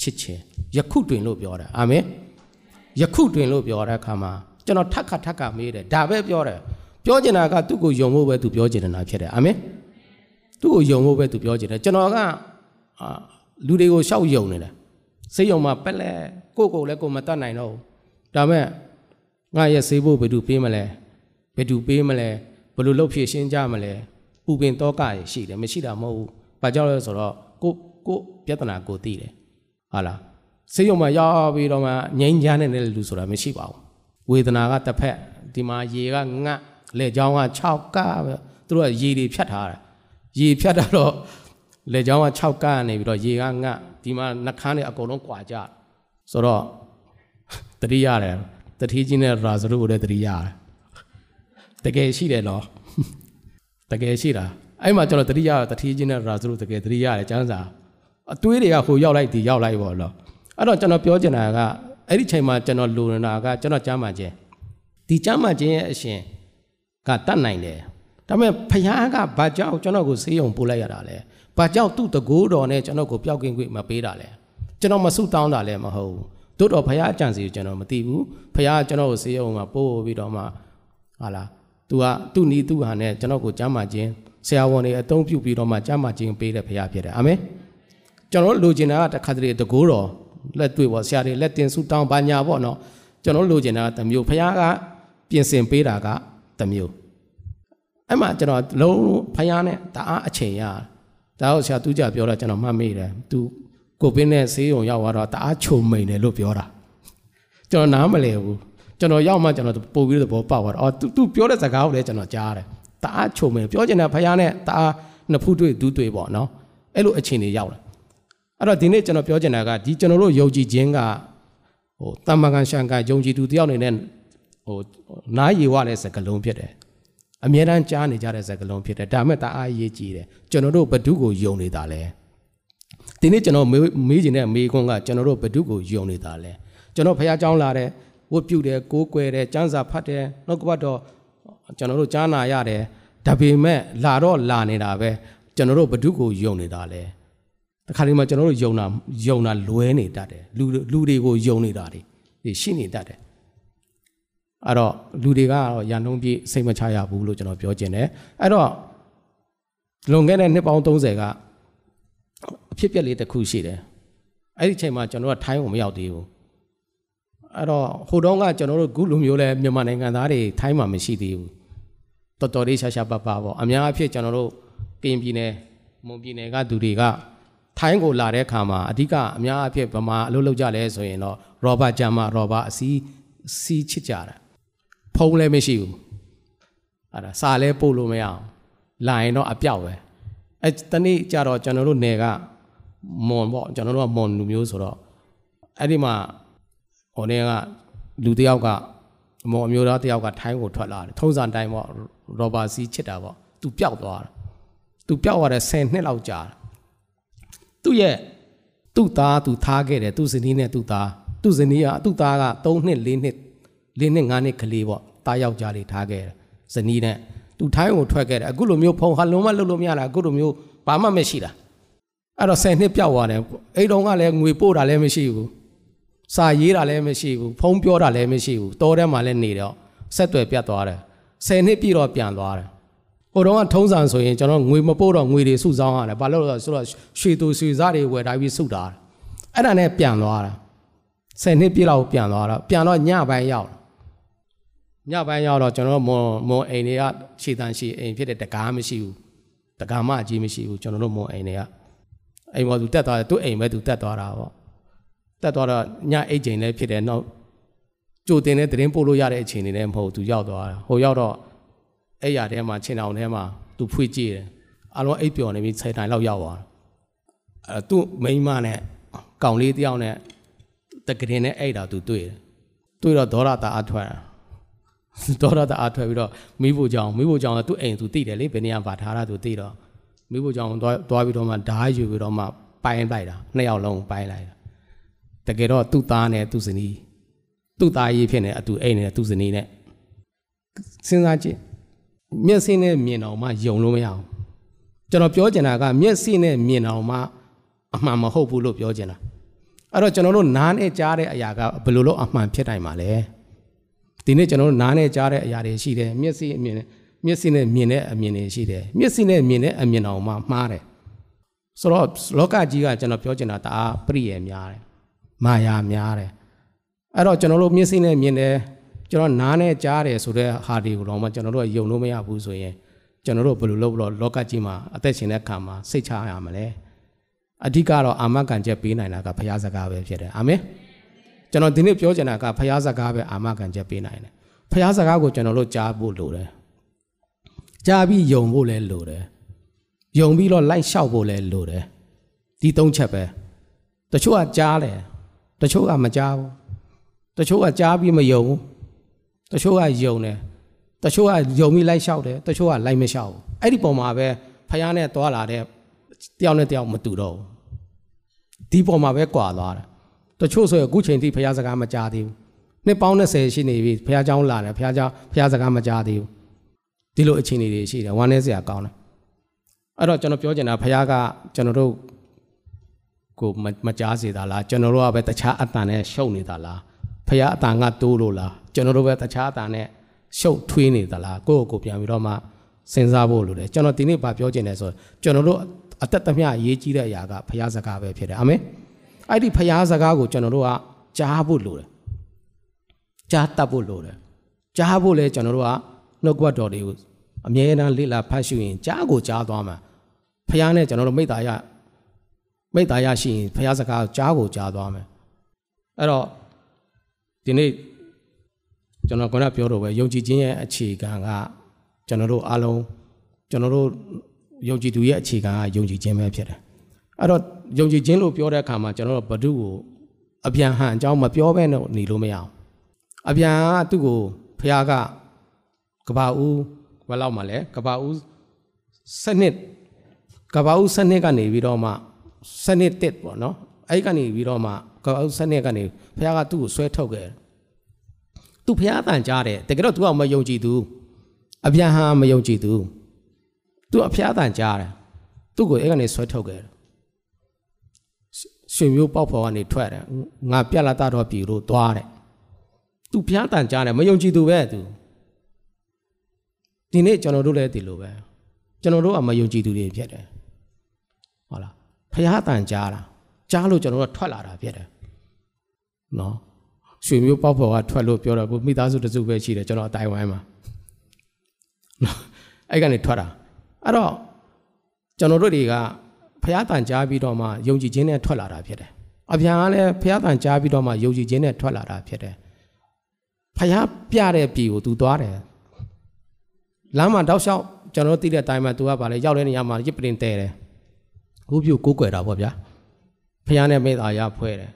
ချစ်ခြင်းယခုတွင်လို့ပြောတယ်အာမင်ယခုတွင်လို့ပြောတဲ့အခါမှာကျွန်တော်ထက်ခါထက်ခါမေးတယ်ဒါပဲပြောတယ်ပြောချင်တာကသူ့ကိုယုံဖို့ပဲသူပြောချင်တာဖြစ်တယ်အာမင်သူ့ကိုယုံဖို့ပဲသူပြောချင်တယ်ကျွန်တော်ကအာလူတွေကိုရှောက်ယုံနေတယ်စိတ်ယုံမှာပက်လက်ကိုကိုလည်းကိုမတတ်နိုင်တော့ဘူးဒါမဲ့ ငါရဲ့ဆေးဖို့ဘယ်သူပေးမလဲဘယ်သူပေးမလဲဘယ်လိုလုပ်ဖြစ်ရှင်းကြမလဲပူပင်တော့ကရရှိတယ်မရှိတာမဟုတ်ဘူးဘာကြောင့်လဲဆိုတော့ကိုကိုပြဿနာကိုသိတယ်ဟာလားဆေးရုံမှာရောက်ပြီးတော့မှငြိမ်းချမ်းနေတဲ့လူဆိုတာမရှိပါဘူးဝေဒနာကတစ်ဖက်ဒီမှာရေကငတ်လက်ချောင်းက6ကပဲသူတို့ကရေတွေဖြတ်ထားတာရေဖြတ်တာတော့လက်ချောင်းက6ကနေပြီးတော့ရေကငတ်ဒီမှာနှခမ်းတွေအကုန်လုံးကွာကြဆိုတော့တတိရတယ် တတိကြီးနဲ့ရာဇရုကိုလည်းတတိရတယ်တကယ်ရှိတယ်နော်တကယ်ရှိတာအဲ့မှာကျွန်တော်တတိယတတိချင်းနဲ့ရာဇရုတကယ်တတိရတယ်ကျန်းစာအတွေးတွေကဟိုရောက်လိုက်ဒီရောက်လိုက်ပေါ့နော်အဲ့တော့ကျွန်တော်ပြောချင်တာကအဲ့ဒီချိန်မှာကျွန်တော်လိုနေတာကကျွန်တော်ကြားမှခြင်းဒီကြားမှခြင်းရဲ့အရှင်ကတတ်နိုင်တယ်ဒါပေမဲ့ဖခင်ကဘာကြောင့်ကျွန်တော်ကိုဆေးရုံပို့လိုက်ရတာလဲဘာကြောင့်သူ့တကိုးတော်နဲ့ကျွန်တော်ကိုပျောက်ကင်းခွင့်မပေးတာလဲကျွန်တော်မဆုတောင်းတာလည်းမဟုတ်ဘူး တို့တော့ဖခင်အကြံစီကိုကျွန်တော်မသိဘူးဖခင်ကကျွန်တော်ကိုဆေးရုံမှာပို့ပြီးတော့မှဟာလားသူကသူ့နီးသူ့ဟာနဲ့ကျွန်တော်ကိုကြားမှခြင်းဆရာဝန်တွေအသုံးပြုပြီးတော့မှကြားမှခြင်းပေးတဲ့ဖခင်ဖြစ်တယ်အာမင်ကျွန်တော်လိုချင်တာကတခါတလေတကိုးတော်လက်တွေ့ပေါ့ဆရာတွေလက်တင်ဆုတောင်းပါညာပေါ့နော်ကျွန်တော်လိုချင်တာကတမျိုးဖခင်ကပြင်ဆင်ပေးတာကတမျိုးအဲ့မှာကျွန်တော်လုံးဖခင်နဲ့တအားအချိန်ရဒါဟုတ်ဆရာသူကြပြောတာကျွန်တော်မှတ်မိတယ်သူ ကိုပင်းနဲ့ဆေးရုံရောက်သွားတော့တအားချုံမိန်တယ်လို့ပြောတာကျွန်တော်နားမလည်ဘူးကျွန်တော်ရောက်မှကျွန်တော်ပို့ပြီးတော့ဘောပေါက်သွားတာအော်သူသူပြောတဲ့စကားကိုလည်းကျွန်တော်ကြားတယ်တအားချုံမိန်ပြောချင်တဲ့ဖခင်နဲ့တအားနှစ်ဖူးတွေ့ဒူးတွေ့ပေါ့နော်အဲ့လိုအခြေအနေရောက်တယ်အဲ့တော့ဒီနေ့ကျွန်တော်ပြောချင်တာကဒီကျွန်တော်တို့ယုံကြည်ခြင်းကဟိုတမန်ကန်ရှန်ကယုံကြည်သူတယောက်အနေနဲ့ဟိုနားရည်ဝတဲ့စကလုံးဖြစ်တယ်အမြဲတမ်းကြားနေကြတဲ့စကားလုံးဖြစ်တယ်ဒါမဲ့တအားရေးကြည့်တယ်ကျွန်တော်တို့ဘဒုကိုယုံနေတာလဲ ဒီနေ့ကျွန်တော်မေးချင်တဲ့မေးခွန်းကကျွန်တော်တို့ဘဒုကိုယုံနေတာလဲကျွန်တော်ဖះเจ้าလာတယ်ဝတ်ပြုတယ်ကိုးကွယ်တယ်စံစာဖတ်တယ်နှုတ်ကပတ်တော့ကျွန်တော်တို့ကြားနာရတယ်ဒါပေမဲ့လာတော့လာနေတာပဲကျွန်တော်တို့ဘဒုကိုယုံနေတာလဲတခါတည်းမှာကျွန်တော်တို့ယုံတာယုံတာလွဲနေတတ်တယ်လူလူတွေကိုယုံနေတာတွေရှိနေတတ်တယ်အဲ့တော့လူတွေကတော့ရန်တုံးပြည့်စိတ်မချရဘူးလို့ကျွန်တော်ပြောချင်တယ်အဲ့တော့လွန်ခဲ့တဲ့နှစ်ပေါင်း30ကအ ဖြစ်ပြက်လေးတစ်ခုရှိတယ်အဲ့ဒီအချိန်မှာကျွန်တော်ကထိုင်းကိုမရောက်သေးဘူးအဲ့တော့ဟိုတုန်းကကျွန်တော်တို့ခုလူမျိုးလဲမြန်မာနိုင်ငံသားတွေထိုင်းမှာမရှိသေးဘူးတော်တော်လေးရှာရှာပပပေါ့အများအဖြစ်ကျွန်တော်တို့ကရင်ပြည်နယ်မွန်ပြည်နယ်ကသူတွေကထိုင်းကိုလာတဲ့အခါမှာအဓိကအများအဖြစ်ဗမာအလုပ်လုပ်ကြလဲဆိုရင်တော့ရောဘဂျာမရောဘအစီးစီးချစ်ကြတာဖုံးလည်းမရှိဘူးအဲ့ဒါစာလည်းပို့လို့မရအောင်လာရင်တော့အပြောက်ပဲအဲတနေ့ကျတော့ကျွန်တော်တို့နယ်က မွန်ပေါ့ကျွန်တော်တို့ကမွန်လူမျိုးဆိုတော့အဲ့ဒီမှာဟိုနေ့ကလူတယောက်ကမော်အမျိုးသားတယောက်ကထိုင်းကိုထွက်လာတယ်ထုံးစံတိုင်းပေါ့ရောဘာစီချစ်တာပေါ့သူပျောက်သွားတာသူပျောက်သွားတယ်10နှစ်လောက်ကြာသူ့ရဲ့သူ့သားသူထားခဲ့တယ်သူ့ဇနီးနဲ့သူ့သားသူ့ဇနီးကသူ့သားက3နှစ်4နှစ်၄နှစ်၅နှစ်ကလေးပေါ့တားယောက်ျားလေးထားခဲ့တယ်ဇနီးနဲ့သူထိုင်းကိုထွက်ခဲ့တယ်အခုလိုမျိုးဖုံဟာလုံးမလုပ်လို့မရတာအခုလိုမျိုးဘာမှမရှိတာ အဲ့တော့10နှစ်ပြောက်သွားတယ်အိမ်တော်ကလည်းငွေပို့တာလည်းမရှိဘူးစာရေးတာလည်းမရှိဘူးဖုံးပြောတာလည်းမရှိဘူးတောထဲမှာလည်းနေတော့ဆက်သွယ်ပြတ်သွားတယ်10နှစ်ပြည့်တော့ပြန်သွားတယ်ဟိုတော့ကထုံးစံဆိုရင်ကျွန်တော်ငွေမပို့တော့ငွေတွေစုဆောင်းရတယ်ဘာလို့လဲဆိုတော့ရွှေသူရွှေစားတွေဝယ်ထားပြီးစုတာအဲ့ဒါနဲ့ပြန်သွားတာ10နှစ်ပြည့်လောက်ပြန်သွားတော့ပြန်တော့ညပိုင်းရောက်ညပိုင်းရောက်တော့ကျွန်တော်မွန်မွန်အိမ်တွေကခြေတန်းရှိအိမ်ဖြစ်တဲ့တကားမရှိဘူးတကားမအကြီးမရှိဘူးကျွန်တော်တို့မွန်အိမ်တွေက အိမ်ပေါ်သူတက်သွားတယ်သူ့အိမ်ပဲသူတက်သွားတာပေါ့တက်သွားတော့ညအိတ်ချိန်လည်းဖြစ်တယ်နောက်ကြိုတင်တဲ့သတင်းပို့လို့ရတဲ့အချိန်တွေလည်းမဟုတ်သူရောက်သွားတာဟိုရောက်တော့အဲ့ရထဲမှာချင်းအောင်ထဲမှာသူဖွေးကြည့်တယ်အလုံးအိတ်ပျော်နေပြီ10တိုင်လောက်ရောက်သွားအဲသူ့မိန်းမနဲ့ကောင်လေးတယောက်နဲ့တကရင်နဲ့အဲ့တာသူတွေ့တယ်တွေ့တော့ဒေါရတာအထွက်ဒေါရတာအထွက်ပြီးတော့မိဖို့ကြောင်မိဖို့ကြောင်သူ့အိမ်သူသိတယ်လေဘယ်နေရာဗာထားတာသူသိတော့ မိဖို့ကြောင်သွားသွားပြီးတော့မှဓားယူပြီးတော့မှပိုင်းလိုက်တာနှစ်ယောက်လုံးပိုင်းလိုက်တာတကယ်တော့သူ့သားနဲ့သူ့ဇနီးသူ့သားရေးဖြစ်နေအတူအိမ်နဲ့သူ့ဇနီးနဲ့စဉ်းစားကြည့်မျက်စိနဲ့မြင်တော့မှယုံလို့မရအောင်ကျွန်တော်ပြောချင်တာကမျက်စိနဲ့မြင်တော့မှအမှန်မဟုတ်ဘူးလို့ပြောချင်တာအဲ့တော့ကျွန်တော်တို့နားနဲ့ကြားတဲ့အရာကဘယ်လိုလို့အမှန်ဖြစ်နိုင်မှာလဲဒီနေ့ကျွန်တော်တို့နားနဲ့ကြားတဲ့အရာတွေရှိတယ်မျက်စိအမြင် မျက်စိနဲ့မြင်တဲ့အမြင်တွေရှိတယ်မျက်စိနဲ့မြင်တဲ့အမြင်တော်မှမှားတယ်ဆိုတော့လောကကြီးကကျွန်တော်ပြောချင်တာတအားပြည့်ရများတယ်မာယာများတယ်အဲ့တော့ကျွန်တော်တို့မျက်စိနဲ့မြင်တယ်ကျွန်တော်နားနဲ့ကြားတယ်ဆိုတဲ့ဟာတွေကိုတော့မှကျွန်တော်တို့ယုံလို့မရဘူးဆိုရင်ကျွန်တော်တို့ဘယ်လိုလုပ်လို့လောကကြီးမှာအသက်ရှင်တဲ့ခါမှာစိတ်ချရမှာလဲအဓိကတော့အာမခံချက်ပေးနိုင်တာကဘုရားစကားပဲဖြစ်တယ်အာမင်ကျွန်တော်ဒီနေ့ပြောချင်တာကဘုရားစကားပဲအာမခံချက်ပေးနိုင်တယ်ဘုရားစကားကိုကျွန်တော်တို့ကြားဖို့လိုတယ် ကြားပြီးယုံဖို့လည်းလိုတယ်ယုံပြီးတော့လိုက်လျှောက်ဖို့လည်းလိုတယ်ဒီသုံးချက်ပဲတချို့ကကြားတယ်တချို့ကမကြားဘူးတချို့ကကြားပြီးမယုံဘူးတချို့ကယုံတယ်တချို့ကယုံပြီးလိုက်လျှောက်တယ်တချို့ကလိုက်မလျှောက်ဘူးအဲ့ဒီပုံမှာပဲဖယားနဲ့တွာလာတဲ့တယောက်နဲ့တယောက်မတူတော့ဘူးဒီပုံမှာပဲကွာသွားတယ်တချို့ဆိုရင်အခုချိန်ထိဖယားစကားမကြားသေးဘူးနှစ်ပေါင်း20ရှိနေပြီဖယားเจ้าလာတယ်ဖယားเจ้าဖယားစကားမကြားသေးဘူး ဒီလိုအခြေအနေတွေရှိတယ်ဝမ်းနည်းစရာကောင်းတယ်အဲ့တော့ကျွန်တော်ပြောချင်တာဖယားကကျွန်တော်တို့ကိုမကြားစေတာလားကျွန်တော်တို့ကပဲတခြားအတန်နဲ့ရှုပ်နေတာလားဖယားအတန်ကတိုးလို့လားကျွန်တော်တို့ပဲတခြားအတန်နဲ့ရှုပ်ထွေးနေသလားကိုယ့်ကိုယ်ပြန်ပြီးတော့မှစဉ်းစားဖို့လိုတယ်ကျွန်တော်ဒီနေ့ဗာပြောချင်တယ်ဆိုကျွန်တော်တို့အသက်သမျှအရေးကြီးတဲ့အရာကဖယားစကားပဲဖြစ်တယ်အာမင်အဲ့ဒီဖယားစကားကိုကျွန်တော်တို့ကကြားဖို့လိုတယ်ကြားတတ်ဖို့လိုတယ်ကြားဖို့လဲကျွန်တော်တို့က နှုတ်ကပတ်တော်တွေကိုအမြဲတမ်းလေ့လာဖတ်ရှုရင်ကြားကိုကြားသွားမှာဖះနဲ့ကျွန်တော်တို့မိတ္တာရမိတ္တာရရှိရင်ဖះစကားကြားကိုကြားသွားမယ်အဲ့တော့ဒီနေ့ကျွန်တော်ကပြောတော့ပဲယုံကြည်ခြင်းရဲ့အခြေခံကကျွန်တော်တို့အားလုံးကျွန်တော်တို့ယုံကြည်သူရဲ့အခြေခံကယုံကြည်ခြင်းပဲဖြစ်တယ်အဲ့တော့ယုံကြည်ခြင်းလို့ပြောတဲ့အခါမှာကျွန်တော်တို့ဘဒုကိုအပြန်ဟန်အကြောင်းမပြောဘဲနဲ့နေလို့မရအောင်အပြန်ကသူ့ကိုဖះက ကဘာဦးဘယ်လောက်မှလဲကဘာဦးစနစ်ကဘာဦးစနစ်ကနေပြီးတော့မှစနစ်တက်ပေါ့နော်အဲ့ကနေပြီးတော့မှကဘာဦးစနစ်ကနေဖခင်ကသူ့ကိုဆွဲထုတ်ခဲ့သူဖခင်အတန်ကြားတယ်တကယ်တော့ तू ကမယုံကြည်သူအပြန်ဟာမယုံကြည်သူ तू အဖခင်အတန်ကြားတယ်သူ့ကိုအဲ့ကနေဆွဲထုတ်ခဲ့ရှင်မျိုးပေါက်ဖော်ကနေထွက်တယ်ငါပြက်လာတာတော့ပြီလို့သွားတယ်သူဖျားတန်ကြားတယ်မယုံကြည်သူပဲသူ ဒီနေ့ကျွန်တော်တို့လည်းဒီလိုပဲကျွန်တော်တို့ကမယုံကြည်သူတွေဖြစ်တယ်ဟုတ်လားဖះတန်ကြားတာကြားလို့ကျွန်တော်တို့ထွက်လာတာဖြစ်တယ်နော်ရွှေမျိုးပေါက်ဖော်ကထွက်လို့ပြောတော့ကိုမိသားစုတစုပဲရှိတယ်ကျွန်တော်အတိုင်းဝိုင်းမှာနော်အဲ့ကနေထွက်တာအဲ့တော့ကျွန်တော်တို့တွေကဖះတန်ကြားပြီးတော့မှယုံကြည်ခြင်းနဲ့ထွက်လာတာဖြစ်တယ်အပြန်ကလည်းဖះတန်ကြားပြီးတော့မှယုံကြည်ခြင်းနဲ့ထွက်လာတာဖြစ်တယ်ဖះပြတဲ့ပြည်ကိုသူသွားတယ် လမ်းမှာတောက်လျှောက်ကျွန်တော်သိတဲ့အတိုင်းမှာ तू ကဗာလဲရောက်တဲ့နေရာမှာရစ်ပရင်တဲတယ်ခုပြုကိုးကွယ်တာပေါ့ဗျာဖះနဲ့မိသားရဖွဲတယ်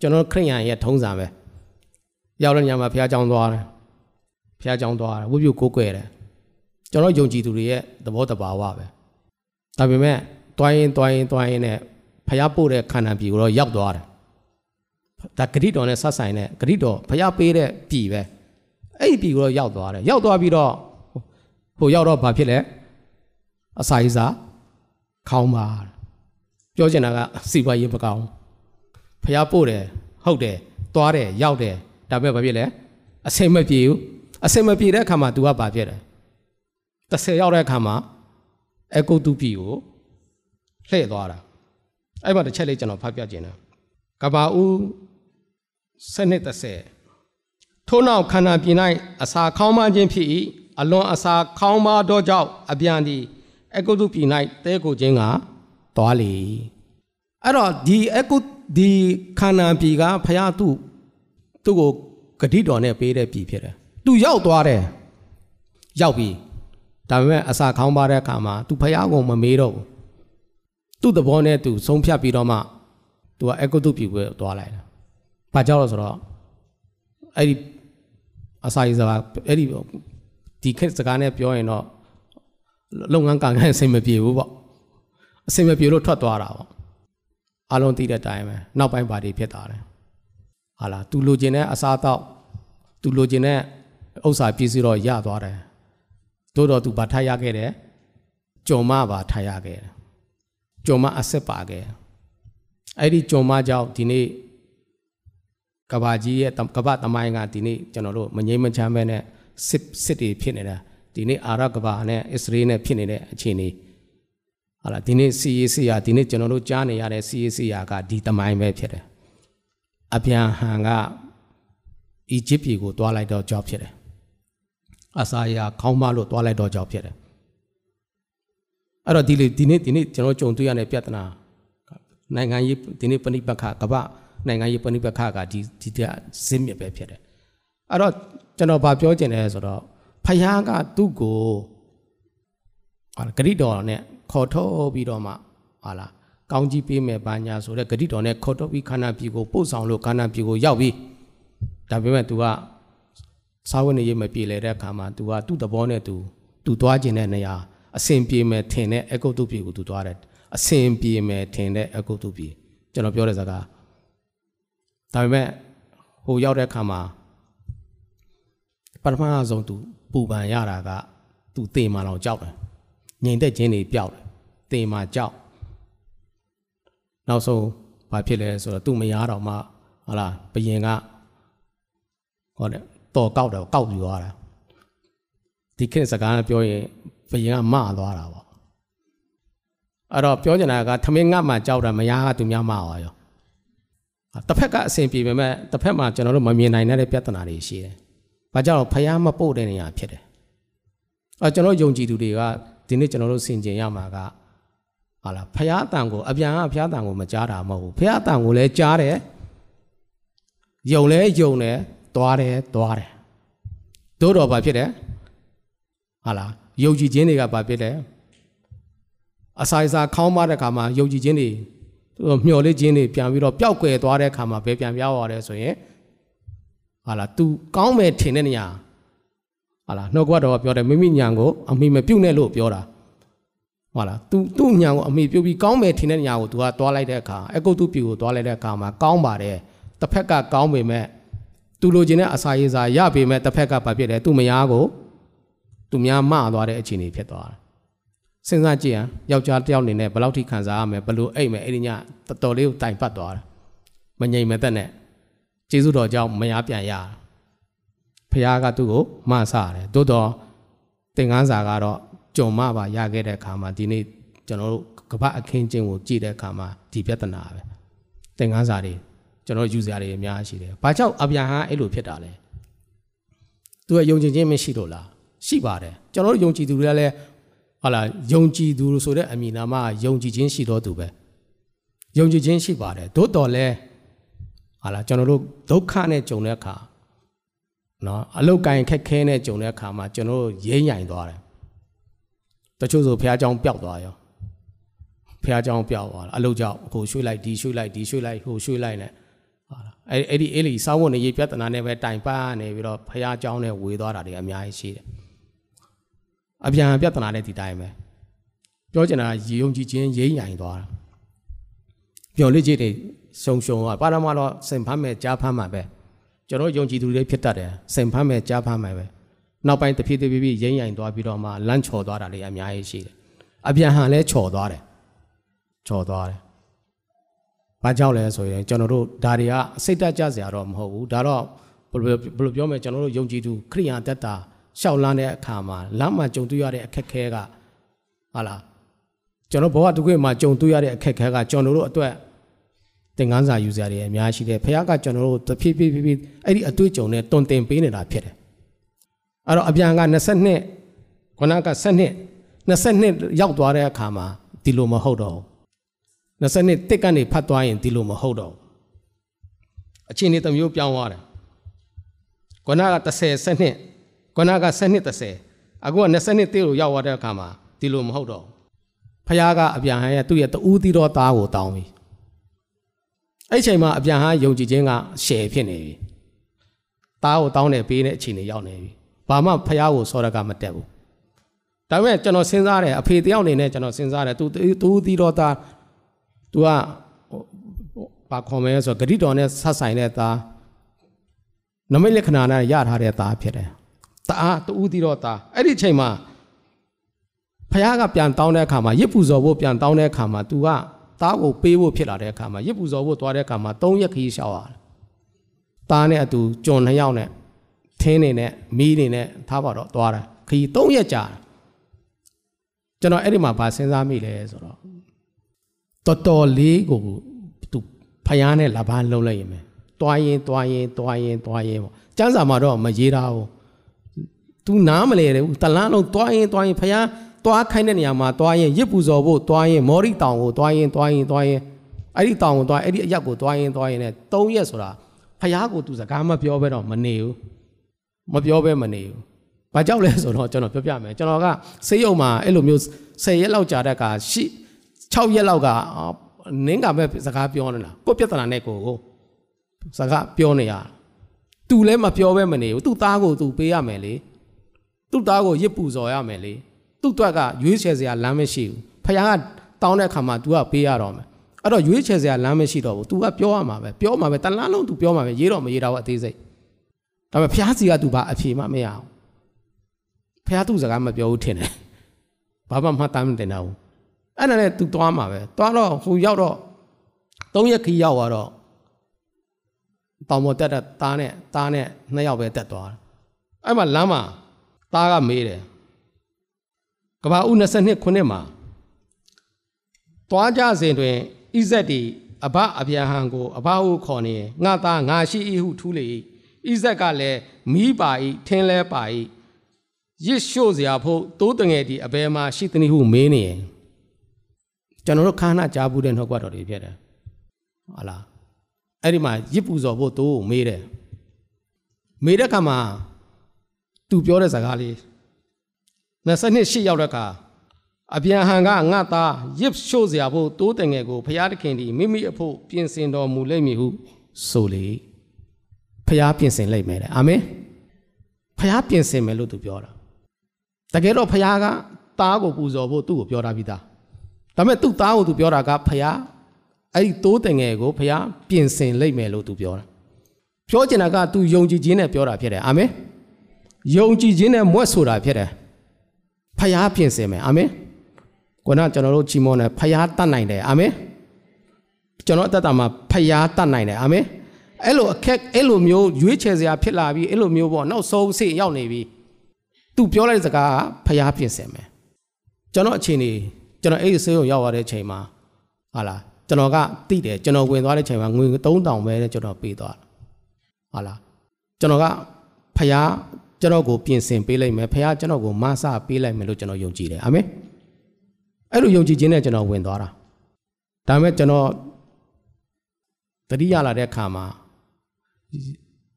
ကျွန်တော်ခရိယန်ရဲ့ထုံးစံပဲရောက်တဲ့နေရာမှာဖះကြောင်းသွားတယ်ဖះကြောင်းသွားတယ်ဝိပြုကိုးကွယ်တယ်ကျွန်တော်ယုံကြည်သူတွေရဲ့သဘောတဘာဝပဲဒါပေမဲ့တွိုင်းရင်တွိုင်းရင်တွိုင်းရင်နဲ့ဖះပို့တဲ့ခန္ဓာပြည်ကိုတော့ရောက်သွားတယ်ဒါဂရိတော်နဲ့ဆက်ဆိုင်တဲ့ဂရိတော်ဖះပေးတဲ့ပြည်ပဲအဲ့ဒီပြည်ကိုတော့ရောက်သွားတယ်ရောက်သွားပြီးတော့ ဟိုရောက်တော့ဘာဖြစ်လဲအစာရေးစားခေါင်းပါပြောချင်တာကစီပွားရေးမကောင်းဖះပို့တယ်ဟုတ်တယ်သွားတယ်ရောက်တယ်ဒါပေမဲ့ဘာဖြစ်လဲအစင်မပြေဘူးအစင်မပြေတဲ့အခါမှာ तू ကဘာဖြစ်တယ်30ရောက်တဲ့အခါမှာအကုတ်တုပြီကိုလှည့်သွားတာအဲ့မှာတစ်ချက်လေးကျွန်တော်ဖတ်ပြခြင်းတယ်ကဘာဦးစနစ်30ထို့နောက်ခန္ဓာပြင်၌အစာခေါင်းမခြင်းဖြစ်၏ အလွန်အစာခေါင်းပါတော့ကြောင့်အပြန်ဒီအကုတုပြည်၌တဲကိုခြင်းကသွားလေအဲ့တော့ဒီအကုဒီခန္ဓာပြည်ကဖရာသူ့သူ့ကိုဂတိတော်နဲ့ပေးတဲ့ပြည်ဖြစ်တယ်သူရောက်သွားတယ်ရောက်ပြီဒါပေမဲ့အစာခေါင်းပါတဲ့အခါမှာသူဖရာကိုမမေးတော့ဘူးသူ့သဘောနဲ့သူဆုံးဖြတ်ပြီးတော့မှသူကအကုတုပြည်ကိုသွားလိုက်တာဘာကြောင့်လဲဆိုတော့အဲ့ဒီအစာရေးစကားအဲ့ဒီ ဒီခက်စကားနဲ့ပြောရင်တော့လုပ်ငန်းကံကံအဆင်မပြေဘူးပေါ့အဆင်မပြေလို့ထွက်သွားတာပေါ့အလုံးသိတဲ့အတိုင်းပဲနောက်ပိုင်းဘာတွေဖြစ်တာလဲဟာလားသူလိုချင်တဲ့အစားအသောက်သူလိုချင်တဲ့ဥစ္စာပြည့်စုံတော့ရသွားတယ်တိုးတော့သူဘာထားရခဲ့တယ်ကြုံမဘာထားရခဲ့တယ်ကြုံမအဆက်ပါခဲ့အဲ့ဒီကြုံမကြောင့်ဒီနေ့ကဘာကြီးရဲ့ကဘာတမိုင်းကဒီနေ့ကျွန်တော်တို့မငြိမ်းမချမ်းပဲနဲ့ စစ်စစ်တွေဖြစ်နေတာဒီနေ့အာရကဘာနဲ့အစ္စရေးနဲ့ဖြစ်နေတဲ့အခြေအနေဟာလားဒီနေ့စီရေးစီယာဒီနေ့ကျွန်တော်တို့ကြားနေရတဲ့စီရေးစီယာကဒီတမိုင်းပဲဖြစ်တယ်အပြန်ဟန်ကအီဂျစ်ပြည်ကိုတွားလိုက်တော့ကြောက်ဖြစ်တယ်အစာယာခေါင်းမလို့တွားလိုက်တော့ကြောက်ဖြစ်တယ်အဲ့တော့ဒီလေဒီနေ့ဒီနေ့ကျွန်တော်ကြုံတွေ့ရတဲ့ပြဿနာနိုင်ငံရေးဒီနေ့ပဏိပက္ခကမ္ဘာနိုင်ငံရေးပဏိပက္ခကဒီဒီတဲ့ဇင်းမြစ်ပဲဖြစ်တယ်အဲ့တော့ ကျွန်တော်ဗာပြောချင်တယ်ဆိုတော့ဖယားကသူ့ကိုဟာဂရိတော်နဲ့ခေါ်ထုတ်ပြီးတော့မှဟာလားကောင်းကြီးပေးမယ်ဘာညာဆိုတဲ့ဂရိတော်နဲ့ခေါ်ထုတ်ပြီးခန္ဓာပြည်ကိုပို့ဆောင်လို့ခန္ဓာပြည်ကိုရောက်ပြီးဒါပေမဲ့ तू ကစာဝတ်နေရေးမပြေလေတဲ့အခါမှာ तू ကသူ့သဘောနဲ့ तू तू သွားခြင်းတဲ့နေရာအစင်ပြေမယ်ထင်တဲ့အကုတ်တုပြည်ကို तू သွားတယ်အစင်ပြေမယ်ထင်တဲ့အကုတ်တုပြည်ကျွန်တော်ပြောတဲ့စကားဒါပေမဲ့ဟိုရောက်တဲ့အခါမှာ ပထမဆုံးသူပူပန်ရတာကသူတေမာလောင်ကြောက်တယ်ငြိမ်သက်ခြင်းတွေပျောက်တယ်တေမာကြောက်နောက်ဆုံးဘာဖြစ်လဲဆိုတော့သူမရတော့မှဟလာဘယင်ကဟောတယ်တော်ကောက်တယ်ကောက်ပြီးသွားတာဒီခေတ်စကားပြောရင်ဘယင်ကမသွားတာပေါ့အဲ့တော့ပြောချင်တာကသမင်းငတ်မှကြောက်တာမရကသူများမသွားရောတစ်ဖက်ကအဆင်ပြေပေမဲ့တစ်ဖက်မှာကျွန်တော်တို့မမြင်နိုင်တဲ့ပြဿနာတွေရှိတယ်။ ဘာကြောင့်ဖျားမပို့တဲ့နေရာဖြစ်တယ်။အဲကျွန်တော်ယုံကြည်သူတွေကဒီနေ့ကျွန်တော်တို့ဆင်ကျင်ရမှာကဟာလားဖះအတန်ကိုအပြန်ကဖះအတန်ကိုမကြားတာမဟုတ်ဘူးဖះအတန်ကိုလည်းကြားတယ်ယုံလဲယုံတယ်သွားတယ်သွားတယ်တို့တော့ဘာဖြစ်တယ်ဟာလားယုံကြည်ခြင်းတွေကဘာဖြစ်တယ်အစာအစာခေါင်းမတဲ့ခါမှာယုံကြည်ခြင်းတွေမျော်လင့်ခြင်းတွေပြန်ပြီးတော့ပျောက်ကွယ်သွားတဲ့ခါမှာဘယ်ပြန်ပြောင်းရတယ်ဆိုရင် ဟာလား तू ကောင်းမယ်ထင်တဲ့နေရာဟာလားနှုတ်ကပတ်တော်ကပြောတယ်မိမိညာကိုအမိမပြုတ်နဲ့လို့ပြောတာဟုတ်လား तू သူ့ညာကိုအမိပြုတ်ပြီးကောင်းမယ်ထင်တဲ့နေရာကို तू ကသွားလိုက်တဲ့အခါအကုတ်တုပြူကိုသွားလိုက်တဲ့အခါမှာကောင်းပါတယ်တစ်ဖက်ကကောင်းပေမဲ့ तू လိုချင်တဲ့အစာရေးစာရပေမဲ့တစ်ဖက်ကဘာဖြစ်လဲ तू မယားကို तू များမသွားတဲ့အခြေအနေဖြစ်သွားတယ်စဉ်းစားကြည့်ဟမ်ယောက်ျားတစ်ယောက်အနေနဲ့ဘယ်လောက်ထိခံစားရမလဲဘယ်လိုအိတ်မယ်အဲ့ဒီညတော်တော်လေးကိုတိုင်ပတ်သွားတယ်မငြိမ်မသက်နဲ့ ကျေးဇူးတော်ကြောင့်မယားပြန်ရတာဖခင်ကသူ့ကိုမဆရတယ်သို့တော့သင်္ကန်းစာကတော့ကြုံမပါရခဲ့တဲ့အခါမှာဒီနေ့ကျွန်တော်တို့ကပ္ပအခင်းချင်းကိုကြည့်တဲ့အခါမှာဒီပြဿနာပဲသင်္ကန်းစာတွေကျွန်တော်ယူစရာတွေအများကြီးရှိတယ်။ဘာကြောင့်အဗျာဟန်အဲ့လိုဖြစ်တာလဲ။ तू ကယုံကြည်ခြင်းမရှိလို့လား။ရှိပါတယ်။ကျွန်တော်တို့ယုံကြည်သူတွေကလည်းဟာလာယုံကြည်သူဆိုတဲ့အမည်နာမယုံကြည်ခြင်းရှိတော်သူပဲ။ယုံကြည်ခြင်းရှိပါတယ်။သို့တော်လည်း ဟာလာကျွန်တော်တို့ဒုက္ခနဲ့ကြုံတဲ့အခါနော်အလုတ်ကင်ခက်ခဲနဲ့ကြုံတဲ့အခါမှာကျွန်တော်တို့ရိမ့်ညိုင်သွားတယ်တချို့ဆိုဘုရားကျောင်းပျောက်သွားရောဘုရားကျောင်းပျောက်သွားတာအလုတ်ကြောင့်ဟိုရွှေ့လိုက်ဒီရွှေ့လိုက်ဒီရွှေ့လိုက်ဟိုရွှေ့လိုက်နဲ့ဟာလားအဲ့အဲ့ဒီအဲ့ဒီစောင်းဝင်ရေးပြဿနာနဲ့ပဲတိုင်ပန်းနေပြီးတော့ဘုရားကျောင်းနဲ့ဝေသွားတာတွေအများကြီးရှိတယ်အပြန်ပြဿနာနဲ့ဒီတိုင်းပဲပြောချင်တာရေယုံကြည်ခြင်းရိမ့်ညိုင်သွားတာပြောလိကြီးတွေ ဆုံရှုံသွားပါရမတော့စင်ဖမ်းမဲ့ကြားဖမ်းမှာပဲကျွန်တော်ယုံကြည်သူတွေဖြစ်တတ်တယ်စင်ဖမ်းမဲ့ကြားဖမ်းမှာပဲနောက်ပိုင်းတဖြည်းတဖြည်းဖြည်းရိမ့်ညိုင်သွားပြီးတော့မှလန့်ချော်သွားတာတွေအများကြီးရှိတယ်အပြန်ဟန်လဲချော်သွားတယ်ချော်သွားတယ်ဘာကြောင့်လဲဆိုရင်ကျွန်တော်တို့ဒါတွေကစိတ်တက်ကြစရာတော့မဟုတ်ဘူးဒါတော့ဘယ်လိုဘယ်လိုပြောမလဲကျွန်တော်တို့ယုံကြည်သူခရိယာတက်တာရှောက်လန်းတဲ့အခါမှာလမ်းမှာကြုံတွေ့ရတဲ့အခက်ခဲကဟာလားကျွန်တော်ဘဝတစ်ခုမှာကြုံတွေ့ရတဲ့အခက်ခဲကကျွန်တော်တို့အတွက် သင်ခန်းစာယူစရာတွေအများရှိတယ်ဖခင်ကကျွန်တော်တို့တဖြည်းဖြည်းဖြည်းအဲ့ဒီအတွေ့အကြုံနဲ့တွင်တင်ပေးနေတာဖြစ်တယ်အဲ့တော့အပြန်က22ခုနက7 22ရောက်သွားတဲ့အခါမှာဒီလိုမဟုတ်တော့ဘူး22တစ်ကနေဖတ်သွားရင်ဒီလိုမဟုတ်တော့ဘူးအချင်းတွေတစ်မျိုးပြောင်းသွားတယ်ခုနက30 12ခုနက12 30အခုက22တိကိုရောက်သွားတဲ့အခါမှာဒီလိုမဟုတ်တော့ဖခင်ကအပြန်ဟန်ရဲ့သူ့ရဲ့တူးသီးတော်သားကိုတောင်းပြီ အဲ့ချိန်မှာအပြန်ဟန်ယုံကြည်ခြင်းကရှယ်ဖြစ်နေပြီသားကိုတောင်းတယ်ပေးတဲ့အခြေအနေရောက်နေပြီဘာမှဖះကိုစောရကမတက်ဘူးဒါပေမဲ့ကျွန်တော်စဉ်းစားတယ်အဖေတယောက်အနေနဲ့ကျွန်တော်စဉ်းစားတယ် तू तू တီတော်သား तू ကဘာခေါ်မလဲဆိုဂရိတော်နဲ့ဆက်ဆိုင်တဲ့သားနမိတ်လက္ခဏာနဲ့ရထားတဲ့သားဖြစ်တယ်တအားတူတီတော်သားအဲ့ဒီအချိန်မှာဖះကပြန်တောင်းတဲ့အခါမှာရစ်ပူဇော်ဖို့ပြန်တောင်းတဲ့အခါမှာ तू က သားကိုပေးဖို့ဖြစ်လာတဲ့အခါမှာရစ်ပူဇော်ဖို့သွားတဲ့အခါမှာ၃ရက်ခရီးရှောက်ရတယ်သားနဲ့အတူကျွန်နှစ်ယောက်နဲ့ထင်းနေနဲ့မီးနေနဲ့ထားပါတော့သွားတာခရီး၃ရက်ကြာကျွန်တော်အဲ့ဒီမှာဗာစဉ်းစားမိလဲဆိုတော့တော်တော်လေးကိုသူဖယားနဲ့လပန်းလုံးလိုက်ရင်ပဲတွားရင်တွားရင်တွားရင်တွားရင်ပေါ့ကျန်းစာမှာတော့မရေးတာဘူးသူနားမလဲတယ်တလန်းလုံးတွားရင်တွားရင်ဖယား သွားခိုင်းတဲ့နေရာမှာသွားရင်ရစ်ပူဇော်ဖို့သွားရင်မောရိတောင်ကိုသွားရင်သွားရင်သွားရင်အဲ့ဒီတောင်ကိုသွားအဲ့ဒီအရက်ကိုသွားရင်သွားရင်နဲ့၃ရက်ဆိုတာဖះကိုသူစကားမပြောဘဲတော့မနေဘူးမပြောဘဲမနေဘူးဘာကြောက်လဲဆိုတော့ကျွန်တော်ပြောပြမယ်ကျွန်တော်ကဆေးရုံမှာအဲ့လိုမျိုး၁၀ရက်လောက်ကြာတဲ့ကရှိ6ရက်လောက်ကနင်းကပဲစကားပြောနေလားကိုပြဿနာနဲ့ကိုကိုစကားပြောနေရသူလည်းမပြောဘဲမနေဘူးသူ့သားကိုသူပေးရမယ်လေသူ့သားကိုရစ်ပူဇော်ရမယ်လေ तू တွက်ကရွေးချယ်စရာလမ်းမရှိဘူး။ဖခင်ကတောင်းတဲ့အခါမှာ तू ကပေးရတော့မယ်။အဲ့တော့ရွေးချယ်စရာလမ်းမရှိတော့ဘူး။ तू ကပြောရမှာပဲ။ပြောမှာပဲတလားလုံး तू ပြောမှာပဲရေးတော့မရေးတော့ဘူးအသေးစိတ်။ဒါပေမဲ့ဖျားစီကသူဘာအဖြေမှမရအောင်ဖျားသူစကားမပြောဘူးထင်တယ်ဘာမှမှတ်တမ်းမတင်တော့ဘူးအဲ့ဒါနဲ့သူသွားမှာပဲသွားတော့ဟိုရောက်တော့၃ရက်ခီးရောက်သွားတော့တောင်ပေါ်တက်တဲ့သားနဲ့သားနဲ့နှစ်ယောက်ပဲတက်သွားတယ်အဲ့မှာလမ်းမှာသားကမေးတယ် ကဘာဦး22ခုနှစ်မှာသွားကြစဉ်တွင်ဣဇက်တီအဘအဗျာဟံကိုအဘဟုခေါ်နေငါသားငါရှိ၏ဟုထူးလေ၏ဣဇက်ကလည်းမိပါ၏ထင်းလဲပါ၏ရစ်ရှို့စရာဖို့တိုးတငယ်ဒီအဘဲမှာရှိသနည်းဟုမေးနေရင်ကျွန်တော်တို့ခါနာကြားဘူးတဲ့နှုတ်ကပတ်တော်တွေဖြစ်တယ်ဟုတ်လားအဲ့ဒီမှာရစ်ပူဇော်ဖို့သူ့ကိုမေးတယ်မေးတဲ့အခါမှာသူပြောတဲ့စကားလေး 28ရှိရောက်တဲ့အခါအပြန်ဟန်ကငါသားရစ်ရှို့စရာဖို့တိုးတငယ်ကိုဖျားသခင်ဒီမိမိအဖို့ပြင်ဆင်တော်မူလိမ့်မည်ဟုဆိုလေဖျားပြင်ဆင်လိုက်မယ်တဲ့အာမင်ဖျားပြင်ဆင်မယ်လို့သူပြောတာတကယ်တော့ဖျားကသားကိုပူဇော်ဖို့သူ့ကိုပြောတာပြီးသားဒါပေမဲ့သူ့သားကိုသူပြောတာကဖျားအဲ့ဒီတိုးတငယ်ကိုဖျားပြင်ဆင်လိုက်မယ်လို့သူပြောတာပြောချင်တာကသူယုံကြည်ခြင်းနဲ့ပြောတာဖြစ်တယ်အာမင်ယုံကြည်ခြင်းနဲ့မွတ်ဆိုတာဖြစ်တယ် ဖျားပြင်ဆင်မယ်အာမင်ခုနကျွန်တော်တို့ချီးမွမ်းတယ်ဖျားတတ်နိုင်တယ်အာမင်ကျွန်တော်အသက်တာမှာဖျားတတ်နိုင်တယ်အာမင်အဲ့လိုအခက်အဲ့လိုမျိုးရွေးချယ်စရာဖြစ်လာပြီးအဲ့လိုမျိုးပေါ့နောက်ဆုံးစိတ်ရောက်နေပြီသူပြောလိုက်တဲ့စကားကဖျားပြင်ဆင်မယ်ကျွန်တော်အချိန်နေကျွန်တော်အဲ့ဒီဆေးရုံရောက်ရတဲ့ချိန်မှာဟာလားကျွန်တော်ကတိတယ်ကျွန်တော်ဝင်သွားတဲ့ချိန်မှာငွေ3000ပဲကျွန်တော်ပေးသွားဟာလားကျွန်တော်ကဖျား ကျွန်တော်ကိုပြင်ဆင်ပေးလိုက်မယ်ဖခင်ကျွန်တော်ကိုမဆပေးလိုက်မယ်လို့ကျွန်တော်ယုံကြည်တယ်အာမင်အဲ့လိုယုံကြည်ခြင်းနဲ့ကျွန်တော်ဝင်သွားတာဒါပေမဲ့ကျွန်တော်တတိယလာတဲ့အခါမှာ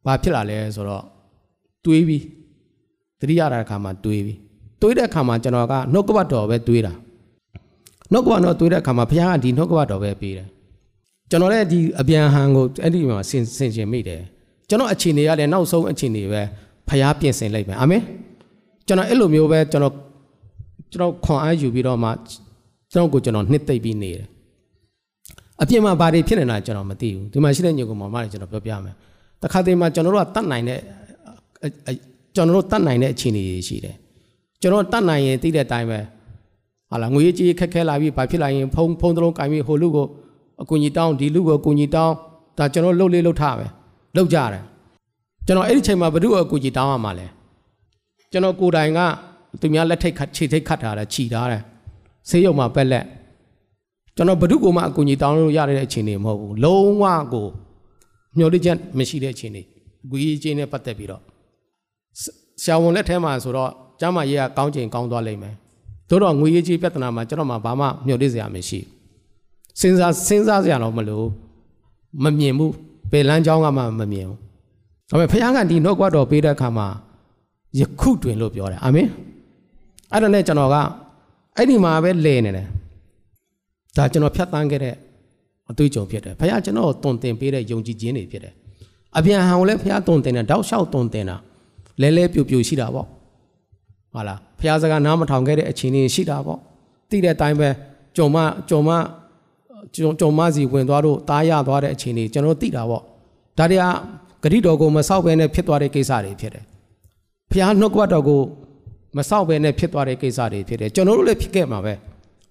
ဘာဖြစ်လာလဲဆိုတော့တွေးပြီးတတိယလာတဲ့အခါမှာတွေးပြီးတွေးတဲ့အခါမှာကျွန်တော်ကနှုတ်ကပတ်တော်ပဲတွေးတာနှုတ်ကပတ်တော်တွေးတဲ့အခါမှာဘုရားကဒီနှုတ်ကပတ်တော်ပဲပေးတယ်ကျွန်တော်လည်းဒီအပြန်ဟန်ကိုအဲ့ဒီမှာဆင်ဆင်ရှင်မိတယ်ကျွန်တော်အခြေအနေရလည်းနောက်ဆုံးအခြေအနေပဲ ဖျားပြင်ဆင်လိုက်မယ်အာမင်ကျွန်တော်အဲ့လိုမျိုးပဲကျွန်တော်ကျွန်တော်ခွန်အားယူပြီးတော့မှကျွန်တော်ကိုကျွန်တော်နှစ်သိပ်ပြီးနေတယ်အပြင်မှာဘာတွေဖြစ်နေတာကျွန်တော်မသိဘူးဒီမှာရှိတဲ့ညကိုမောင်မတွေကျွန်တော်ပြောပြမယ်တခါတည်းမှာကျွန်တော်တို့ကတတ်နိုင်တဲ့ကျွန်တော်တို့တတ်နိုင်တဲ့အခြေအနေတွေရှိတယ်ကျွန်တော်တတ်နိုင်ရင်သိတဲ့အတိုင်းပဲဟာလာငွေကြီးခက်ခဲလာပြီးဘာဖြစ်လာရင်ဖုံဖုံတလုံးကင်ပြီးဟိုလူကိုအကူကြီးတောင်းဒီလူကိုအကူကြီးတောင်းဒါကျွန်တော်လှုပ်လေးလှုပ်ထားပဲလှုပ်ကြတယ် ကျွန်တော်အဲ့ဒီချိန်မှာဘ누구အကူကြီးတောင်းရမှာလဲကျွန်တော်ကိုယ်တိုင်ကသူများလက်ထိတ်ခတ်ခြေထိတ်ခတ်ထားတယ်ခြီထားတယ်ဆေးရုံမှာပက်လက်ကျွန်တော်ဘ누구မှအကူကြီးတောင်းလို့ရတဲ့အခြေအနေမဟုတ်ဘူးလုံးဝကိုမျှော်လင့်ချက်မရှိတဲ့အခြေအနေဂူကြီးချင်းနဲ့ပတ်သက်ပြီးတော့ဆရာဝန်လက်ထဲမှာဆိုတော့ကျမ်းမာရေးကကောင်းချိန်ကောင်းသွားလိမ့်မယ်သို့တော့ငွေရေးကြီးပြဿနာမှာကျွန်တော်မှဘာမှမျှော်လင့်စရာမရှိစဉ်းစားစဉ်းစားစရာတော့မလို့မမြင်ဘူးဘယ်လမ်းကြောင်းကမှမမြင်ဘူး ဒါပေမဲ့ဖခင်ကဒီနှုတ်ကပတ်တော်ပေးတဲ့အခါမှာယခုတွင်လို့ပြောတယ်အာမင်အဲ့ဒါနဲ့ကျွန်တော်ကအဲ့ဒီမှာပဲလဲနေတယ်ဒါကျွန်တော်ဖြတ်တန်းခဲ့တဲ့အတွေ့အကြုံဖြစ်တယ်ဖခင်ကျွန်တော်တုံတင်ပေးတဲ့ယုံကြည်ခြင်းတွေဖြစ်တယ်အပြန်ဟန်ကိုလည်းဖခင်တုံတင်တယ်တောက်လျှောက်တုံတင်တာလဲလဲပြူပြူရှိတာပေါ့ဟုတ်လားဖခင်စကားနားမထောင်ခဲ့တဲ့အခြေအနေရှိတာပေါ့သိတဲ့အတိုင်းပဲကြုံမကြုံမကြုံမစီဝင်သွားတော့တားရသွားတဲ့အခြေအနေကျွန်တော်သိတာပေါ့ဒါတွေက ဂရိတော်ကိုမဆောက်ဘဲနဲ့ဖြစ်သွားတဲ့ကိစ္စတွေဖြစ်တယ်။ဖျားနှုတ်ကပတ်တော်ကိုမဆောက်ဘဲနဲ့ဖြစ်သွားတဲ့ကိစ္စတွေဖြစ်တယ်။ကျွန်တော်တို့လည်းဖြစ်ခဲ့မှာပဲ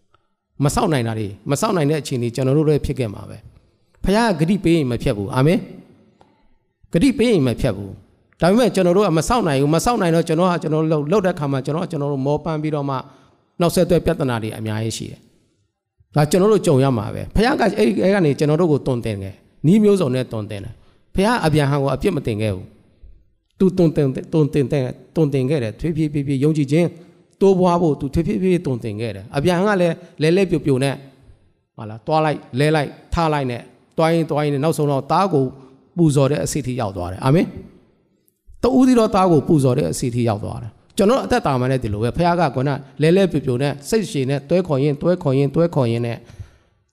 ။မဆောက်နိုင်တာတွေမဆောက်နိုင်တဲ့အခြေအနေကျွန်တော်တို့လည်းဖြစ်ခဲ့မှာပဲ။ဖျားကဂရိပေးရင်မဖြစ်ဘူး။အာမင်။ဂရိပေးရင်မဖြစ်ဘူး။ဒါပေမဲ့ကျွန်တော်တို့ကမဆောက်နိုင်ဘူး။မဆောက်နိုင်တော့ကျွန်တော်ကကျွန်တော်လှုပ်လှုပ်တဲ့ခါမှာကျွန်တော်ကျွန်တော်တို့မောပန်းပြီးတော့မှနောက်ဆက်တွဲပြဿနာတွေအများကြီးရှိတယ်။ဒါကျွန်တော်တို့ကြုံရမှာပဲ။ဖျားကအဲ့အဲ့ကနေကျွန်တော်တို့ကိုတုံတင်တယ်။နီးမျိုးစုံနဲ့တုံတင်တယ် ဖះအပြန်ဟန်ကိုအပြစ်မတင်ခဲ့ဘူးသူတုံတင်တုံတင်တဲ့တုံတင်ခဲ့တယ်ထွေးဖြည်းဖြည်းဖြည်းယုံကြည်ခြင်းတိုးပွားဖို့သူထွေးဖြည်းဖြည်းတုံတင်ခဲ့တယ်အပြန်ဟန်ကလည်းလဲလဲပြိုပြိုနဲ့ဟာလားတွားလိုက်လဲလိုက်ထားလိုက်နဲ့တွားရင်တွားရင်နောက်ဆုံးတော့တားကိုပူဇော်တဲ့အစီအထိရောက်သွားတယ်အာမင်တူးသီတော့တားကိုပူဇော်တဲ့အစီအထိရောက်သွားတယ်ကျွန်တော်အသက်တာမှလည်းဒီလိုပဲဖះကကွနာလဲလဲပြိုပြိုနဲ့စိတ်ရှည်နဲ့တွဲခေါ်ရင်တွဲခေါ်ရင်တွဲခေါ်ရင်နဲ့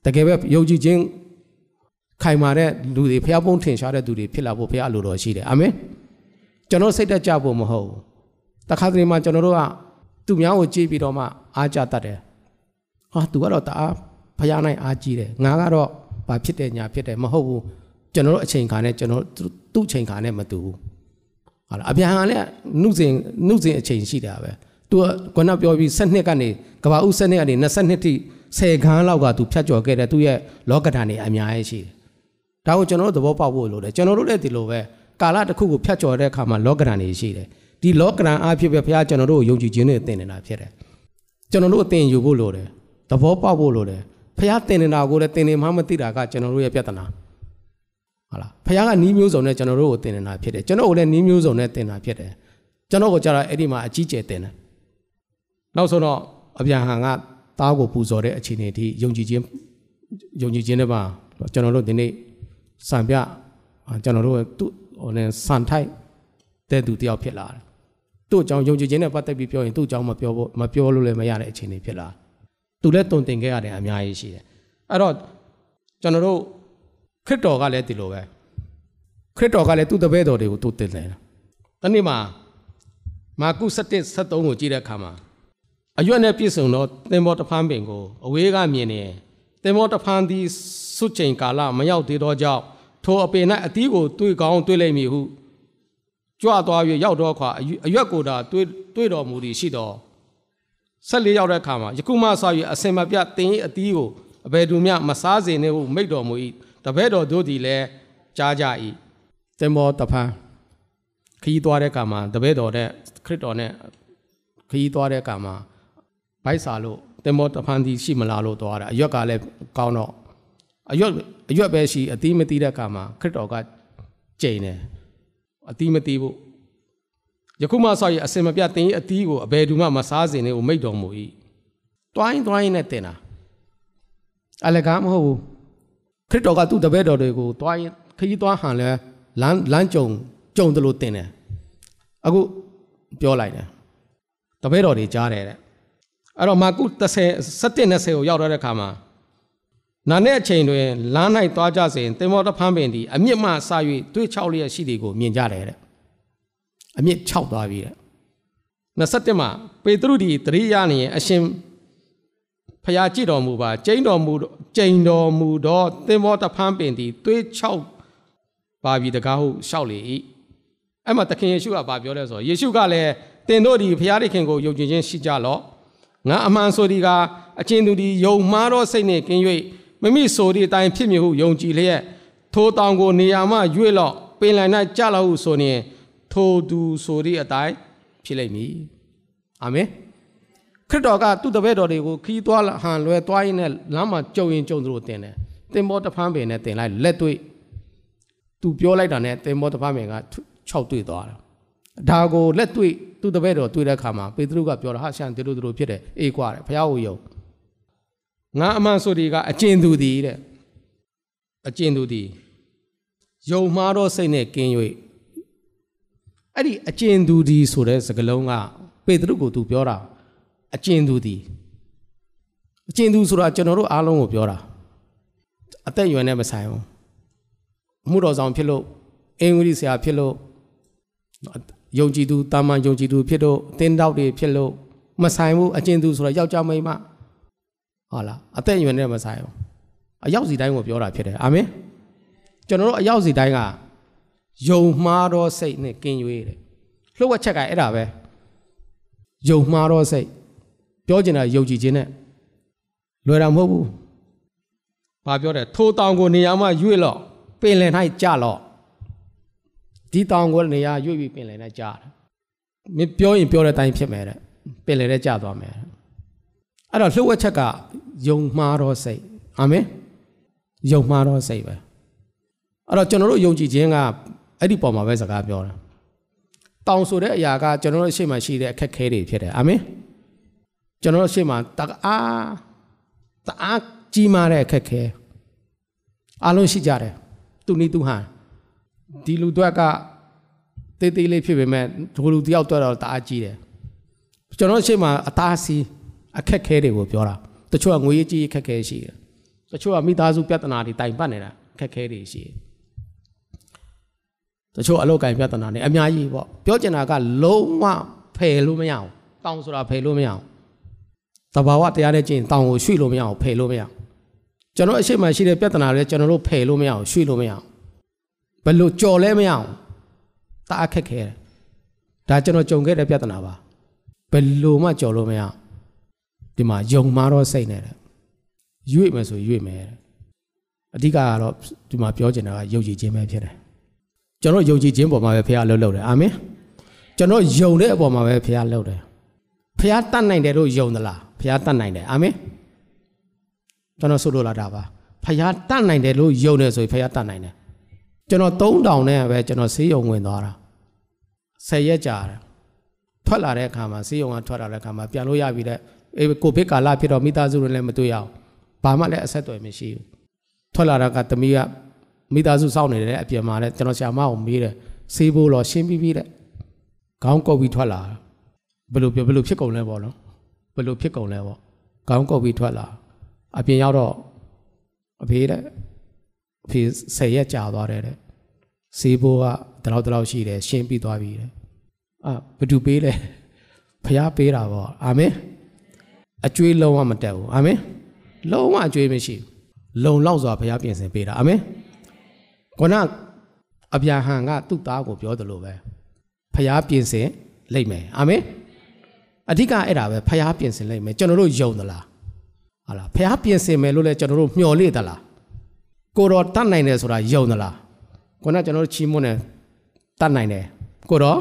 တကယ်ပဲယုံကြည်ခြင်း ခိုင်မာတဲ့လူတွေဖះပုံးထင်ရှားတဲ့သူတွေဖြစ်လာဖို့ဖះအလိုတော်ရှိတယ်အာမင်ကျွန်တော်စိတ်သက်ကြဖို့မဟုတ်ဘူးတခါတလေမှကျွန်တော်တို့ကသူများကိုကြည့်ပြီးတော့မှအားကြတတ်တယ်ဟာသူကတော့တအားဖះနိုင်အားကြီးတယ်ငါကတော့ဘာဖြစ်တယ်ညာဖြစ်တယ်မဟုတ်ဘူးကျွန်တော်တို့အချိန်ခါနဲ့ကျွန်တော်သူ့အချိန်ခါနဲ့မတူဘူးဟာလားအပြန်ဟန်လည်းနှုစဉ်နှုစဉ်အချိန်ရှိတာပဲသူကခုနပြောပြီး7နှစ်ကနေကဘာဦး7နှစ်ကနေ22ထိ10ခန်းလောက်ကသူဖြတ်ကျော်ခဲ့တယ်သူရဲ့လောကဓာတ်နေအများကြီးရှိတယ် ဒါကိုကျွန်တော်တို့သဘောပေါက်ဖို့လိုတယ်ကျွန်တော်တို့လည်းဒီလိုပဲကာလတစ်ခုကိုဖြတ်ကျော်တဲ့အခါမှာလောကရန်တွေရှိတယ်ဒီလောကရန်အားဖြင့်ပဲဘုရားကျွန်တော်တို့ကိုယုံကြည်ခြင်းနဲ့သင်နေတာဖြစ်တယ်ကျွန်တော်တို့အသင်ယူဖို့လိုတယ်သဘောပေါက်ဖို့လိုတယ်ဘုရားသင်နေတာကိုလည်းသင်နေမှမသိတာကကျွန်တော်တို့ရဲ့ပြဿနာဟုတ်လားဘုရားကနီးမျိုးစုံနဲ့ကျွန်တော်တို့ကိုသင်နေတာဖြစ်တယ်ကျွန်တော်ကိုလည်းနီးမျိုးစုံနဲ့သင်တာဖြစ်တယ်ကျွန်တော်ကိုကြတော့အဲ့ဒီမှာအကြီးကျယ်သင်တယ်နောက်ဆုံးတော့အပြန်ဟန်ကသားကိုပူဇော်တဲ့အခြေအနေထိယုံကြည်ခြင်းယုံကြည်ခြင်းနဲ့ပါကျွန်တော်တို့ဒီနေ့ စံပြကျွန်တော်တို့သူ့ဟိုနဲ့စံထိုက်တဲ့သူတယောက်ဖြစ်လာတယ်သူ့အကြောင်းယုံကြည်ခြင်းနဲ့ပတ်သက်ပြီးပြောရင်သူ့အကြောင်းမပြောဖို့မပြောလို့လည်းမရတဲ့အခြေအနေဖြစ်လာသူလည်းတုံတင်ခဲ့ရတယ်အများကြီးရှိတယ်အဲ့တော့ကျွန်တော်တို့ခရစ်တော်ကလည်းဒီလိုပဲခရစ်တော်ကလည်းသူ့တပည့်တော်တွေကိုသူတင်တယ်တနေ့မှာမာကု7 73ကိုကြည့်တဲ့အခါမှာအရွက်နဲ့ပြည့်စုံသောသင်္ဘောတစ်ဖန်းပင်ကိုအဝေးကမြင်နေ သင်္ဘောတစ်ဖန်းသည်စွတ်ချိန်ကာလမရောက်သေးသောကြောင့်ထိုအပင်၌အသီးကိုတွေးကောင်းတွေးလိုက်မည်ဟုကြွသွား၍ရောက်တော့ခွာအရွက်ကိုသာတွေးတွေးတော်မူသည်ရှိတော်ဆက်လေးရောက်တဲ့အခါမှာယခုမှစ၍အစင်မပြတင်၏အသီးကိုအဘယ်သူမျှမစားစေနှင့်ဟုမိတ်တော်မူ၏တပည့်တော်တို့သည်လည်းကြားကြ၏သင်္ဘောတစ်ဖန်းခီးသွားတဲ့အခါမှာတပည့်တော်တဲ့ခရစ်တော်နဲ့ခီးသွားတဲ့အခါမှာဗိုက်စာလို့ တင်မောတဖန်တီရှိမလားလို့သွားတာအရွက်ကလည်းကောင်းတော့အရွက်အရွက်ပဲရှိအသီးမသီးတဲ့အခါမှာခရစ်တော်ကကြိန်တယ်အသီးမသီးဖို့ယခုမှဆောက်ရအစင်မပြတ်တင်အသီးကိုအဘယ်သူမှမစားစင်နဲ့ကိုမိတ်တော်မူ၏တွိုင်းတွိုင်းနဲ့တင်တာအလကားမဟုတ်ဘူးခရစ်တော်ကသူ့တပည့်တော်တွေကိုတွိုင်းခကြီးသွားဟန်လဲလမ်းလမ်းကြုံကြုံတယ်လို့တင်တယ်အခုပြောလိုက်တယ်တပည့်တော်တွေကြားတယ်တဲ့ အဲ့တော့မာကု30 17 20ကိုရောက်တော့တဲ့အခါမှာနာနဲ့အချိန်တွင်လမ်း၌သွားကြစဉ်တင်မောတဖန်းပင်သည်အမြင့်မှဆ၍တွေးချောက်လျက်ရှိသည်ကိုမြင်ကြတယ်တဲ့အမြင့်6သွားပြီတဲ့27မှာပေတရုသည်တရိယာနေအရှင်ဖျားကြည့်တော်မူပါကျိန်တော်မူကျိန်တော်မူသောတင်မောတဖန်းပင်သည်တွေးချောက်ပါပြီတကားဟုရှောက်လေ၏အဲ့မှာသခင်ယေရှုကဗာပြောလဲဆိုယေရှုကလည်းတင်တို့ဒီဖျားသခင်ကိုယုံကြည်ခြင်းရှိကြလော့ ငါအမှန်ဆိုဒီကအချင်းသူဒီယုံမှားသောစိတ်နှင့်ကင်း၍မမိဆိုဒီအတိုင်းဖြစ်မည်ဟုယုံကြည်လျက်ထိုတောင်ကိုနေရာမှရွေ့လော့ပင်လယ်၌ကြလောက်ဟုဆိုရင်ထိုသူဆိုဒီအတိုင်းဖြစ်လိမ့်မည်အာမင်ခရစ်တော်ကသူ့တပည့်တော်တွေကိုခီးသွားဟန်လွယ်သွားရင်းနဲ့လမ်းမှာကြုံရင်ကြုံသလိုတင်တယ်တင်မောတဖန်းပင်နဲ့တင်လိုက်လက်တွေ့သူပြောလိုက်တာနဲ့တင်မောတဖန်းပင်က6တွေ့သွားတာ ဒါကိုလက်တွေ့သူ့တပည့်တော်တွေ့တဲ့အခါမှာပေတရုကပြောတာဟာရှန်ဒီလိုဒီလိုဖြစ်တယ်အေးကွာတယ်ဘုရားကိုယုံငါအမှန်ဆိုဒီကအကျဉ်သူသည်တဲ့အကျဉ်သူသည်ယုံမှားသောစိတ်နဲ့ကင်း၍အဲ့ဒီအကျဉ်သူသည်ဆိုတဲ့စကားလုံးကပေတရုကိုသူပြောတာအကျဉ်သူသည်အကျဉ်သူဆိုတာကျွန်တော်တို့အားလုံးကိုပြောတာအသက်အရွယ်နဲ့မဆိုင်ဘူးအမှုတော်ဆောင်ဖြစ်လို့အင်္ဂလိပ်ဆရာဖြစ်လို့ ယုံကြည်သူတာမန်ယုံကြည်သူဖြစ်လို့တင်းတောက်တွေဖြစ်လို့မဆိုင်ဘူးအကျဉ်သူဆိုတော့ယောက်ျားမိန်းမဟုတ်လားအသက်အရွယ်နဲ့မဆိုင်ဘူးအရောက်စီတိုင်းကိုပြောတာဖြစ်တယ်အာမင်ကျွန်တော်တို့အရောက်စီတိုင်းကယုံမှားသောစိတ်နဲ့ကင်းရွေးတယ်လှုပ်ဝက်ချက်ကအဲ့ဒါပဲယုံမှားသောစိတ်ပြောချင်တာယုံကြည်ခြင်းနဲ့လွယ်တာမဟုတ်ဘူးဘာပြောတယ်ထိုတောင်ကိုနေရာမှာရွေ့လော့ပင်လယ်၌ကြလော့ ဒီတောင်ကိုနေရာရွေ့ပြီးပင်လယ်နဲ့ကြားတယ်မင်းပြောရင်ပြောတဲ့အတိုင်းဖြစ်မယ်တဲ့ပင်လယ်နဲ့ကြားသွားမယ်အဲ့တော့လှုပ်ဝက်ချက်ကယုံမှားသောစိတ်အာမင်ယုံမှားသောစိတ်ပဲအဲ့တော့ကျွန်တော်တို့ယုံကြည်ခြင်းကအဲ့ဒီပုံမှာပဲစကားပြောတာတောင်ဆိုတဲ့အရာကကျွန်တော်တို့ရှေ့မှာရှိတဲ့အခက်ခဲတွေဖြစ်တယ်အာမင်ကျွန်တော်တို့ရှေ့မှာတအားတအားကြီးမားတဲ့အခက်ခဲအလုံးရှိကြတယ်သူနီးသူဟန် ဒီလူတွေကတေးသေးလေးဖြစ်ပေမဲ့ဒီလူတယောက်တော့တအားကြီးတယ်ကျွန်တော်ရှေ့မှာအသားစီးအခက်ခဲတွေကိုပြောတာတချို့ကငွေကြီးအခက်ခဲရှိတယ်တချို့ကမိသားစုပြဿနာတွေတိုင်ပတ်နေတာအခက်ခဲတွေရှိတယ်တချို့အလောက်ကင်ပြဿနာတွေအများကြီးပေါ့ပြောချင်တာကလုံးဝဖယ်လို့မရအောင်တောင်းဆိုတာဖယ်လို့မရအောင်တဘာဝတရားနဲ့ကျင့်တောင်းကိုရွှေ့လို့မရအောင်ဖယ်လို့မရအောင်ကျွန်တော်အရှိမရှိတဲ့ပြဿနာတွေကျွန်တော်တို့ဖယ်လို့မရအောင်ရွှေ့လို့မရအောင် ဘယ်လိုကြော်လဲမရအောင်တအားခက်ခဲတယ်ဒါကျွန်တော်ကြုံခဲ့တဲ့ပြဿနာပါဘယ်လိုမှကြော်လို့မရဒီမှာယုံမာတော့စိတ်နဲ့တဲ့ရွေ့မယ်ဆိုရွေ့မယ်အဓိကကတော့ဒီမှာပြောချင်တာကယုံကြည်ခြင်းပဲဖြစ်တယ်ကျွန်တော်ယုံကြည်ခြင်းပေါ်မှာပဲဖခင်လှုပ်လှုပ်တယ်အာမင်ကျွန်တော်ယုံတဲ့အပေါ်မှာပဲဖခင်လှုပ်တယ်ဖခင်တတ်နိုင်တယ်လို့ယုံသလားဖခင်တတ်နိုင်တယ်အာမင်ကျွန်တော်ဆိုလိုလာတာပါဖခင်တတ်နိုင်တယ်လို့ယုံတယ်ဆိုရင်ဖခင်တတ်နိုင်တယ် ကျွန်တော်3000နဲ့ပဲကျွန်တော်ဆေးရုံဝင်သွားတာ10ရက်ကြာတယ်ထွက်လာတဲ့အခါမှာဆေးရုံကထွက်လာတဲ့အခါမှာပြန်လို့ရပြီတဲ့အေးကိုဗစ်ကာလဖြစ်တော့မိသားစုတွေလည်းမတွေ့ရအောင်ဘာမှလည်းအဆက်အသွယ်မရှိဘူးထွက်လာတာကတမီးကမိသားစုစောင့်နေတယ်အပြင်မှာလည်းကျွန်တော်ဆရာမကိုမေးတယ်ဆေးဖို့တော့ရှင်းပြီးပြီတဲ့ခေါင်းကုတ်ပြီးထွက်လာဘယ်လိုဘယ်လိုဖြစ်ကုန်လဲပေါ့နော်ဘယ်လိုဖြစ်ကုန်လဲပေါ့ခေါင်းကုတ်ပြီးထွက်လာအပြင်ရောက်တော့အဖေတဲ့အ ဖေဆယ်ရက်ကြာသွားတယ်တဲ့ဆေးဖို့ကတလောက်တလောက်ရှိတယ်ရှင်းပြီးသွားပြီတဲ့အာဘယ်သူပေးလဲဖះပေးတာပေါ့အာမင်အကျွေးလုံးဝမတက်ဘူးအာမင်လုံးဝအကျွေးမရှိဘူးလုံလောက်စွာဘုရားပြင်ဆင်ပေးတာအာမင်ခုနအဗျာဟံကသူ့သားကိုပြောတယ်လို့ပဲဘုရားပြင်ဆင်လိမ့်မယ်အာမင်အဓိကအဲ့ဒါပဲဘုရားပြင်ဆင်လိမ့်မယ်ကျွန်တော်တို့ယုံသလားဟာလားဘုရားပြင်ဆင်မယ်လို့လဲကျွန်တော်တို့မျှော်လင့်သလား ကိုတော်တတ်နိုင်တယ်ဆိုတာယုံသလားခုနကျွန်တော်တို့ချီးမွမ်းတယ်တတ်နိုင်တယ်ကိုတော်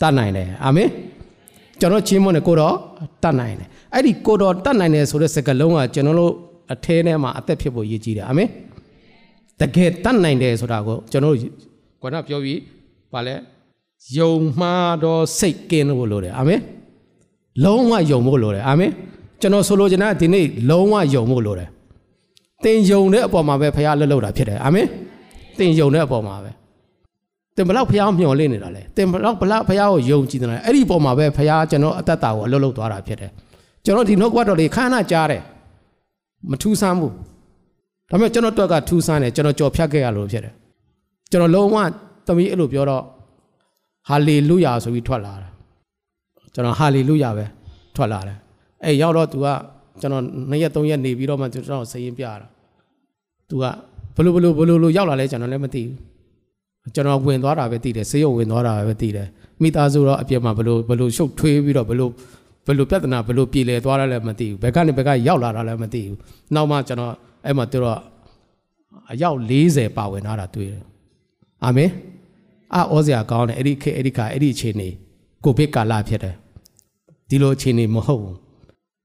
တတ်နိုင်တယ်အာမင်ကျွန်တော်ချီးမွမ်းတယ်ကိုတော်တတ်နိုင်တယ်အဲ့ဒီကိုတော်တတ်နိုင်တယ်ဆိုတဲ့စကားလုံးကကျွန်တော်တို့အထဲထဲမှာအသက်ဖြစ်ဖို့ရည်ကြီးတယ်အာမင်တကယ်တတ်နိုင်တယ်ဆိုတာကိုကျွန်တော်တို့ခုနပြောပြီးဗာလဲယုံမှားတော့စိတ်ကင်းလို့လို့တယ်အာမင်လုံးဝယုံဖို့လိုတယ်အာမင်ကျွန်တော်ဆိုလိုချင်တာဒီနေ့လုံးဝယုံဖို့လိုတယ် သင်ယုံတဲ့အပေါ်မှာပဲဖခင်လှုပ်လှုပ်တာဖြစ်တယ်အာမင်သင်ယုံတဲ့အပေါ်မှာပဲသင်ဘလောက်ဖခင်မျှော်လင့်နေတာလဲသင်ဘလောက်ဘလောက်ဖခင်ကိုယုံကြည်နေတာလဲအဲ့ဒီပုံမှာပဲဖခင်ကျွန်တော်အသက်တာကိုအလှုပ်လှုပ်သွားတာဖြစ်တယ်ကျွန်တော်ဒီနှုတ်ကပတ်တော်လေးခဏကြားတယ်မထူးဆန်းဘူးဒါပေမဲ့ကျွန်တော်တွက်ကထူးဆန်းတယ်ကျွန်တော်ကြော်ဖြတ်ခဲ့ရလို့ဖြစ်တယ်ကျွန်တော်လုံးဝသမီးအဲ့လိုပြောတော့ဟာလေလုယာဆိုပြီးထွက်လာတာကျွန်တော်ဟာလေလုယာပဲထွက်လာတယ်အဲ့ရောက်တော့ तू ကကျွန်တော်2ရက်3ရက်နေပြီးတော့မှကျွန်တော်စရင်ပြတာ तू ကဘလို့ဘလို့ဘလို့လို့ရောက်လာလဲကျွန်တော်လည်းမသိဘူးကျွန်တော်ဝင်သွားတာပဲသိတယ်ဆေးရုံဝင်သွားတာပဲသိတယ်မိသားစုတော့အပြစ်မှာဘလို့ဘလို့ရှုပ်ထွေးပြီးတော့ဘလို့ဘလို့ပြဿနာဘလို့ပြည်လဲသွားတာလည်းမသိဘူးဘယ်ကနေဘက်ကရောက်လာတာလည်းမသိဘူးနောက်မှကျွန်တော်အဲ့မှာသူတော့အယောက်40ပါဝင်လာတာတွေ့တယ်အာမင်အာဩစရာကောင်းတယ်အဲ့ဒီခေအဲ့ဒီခါအဲ့ဒီအခြေအနေကိုဗစ်ကာလဖြစ်တယ်ဒီလိုအခြေအနေမဟုတ်ဘူး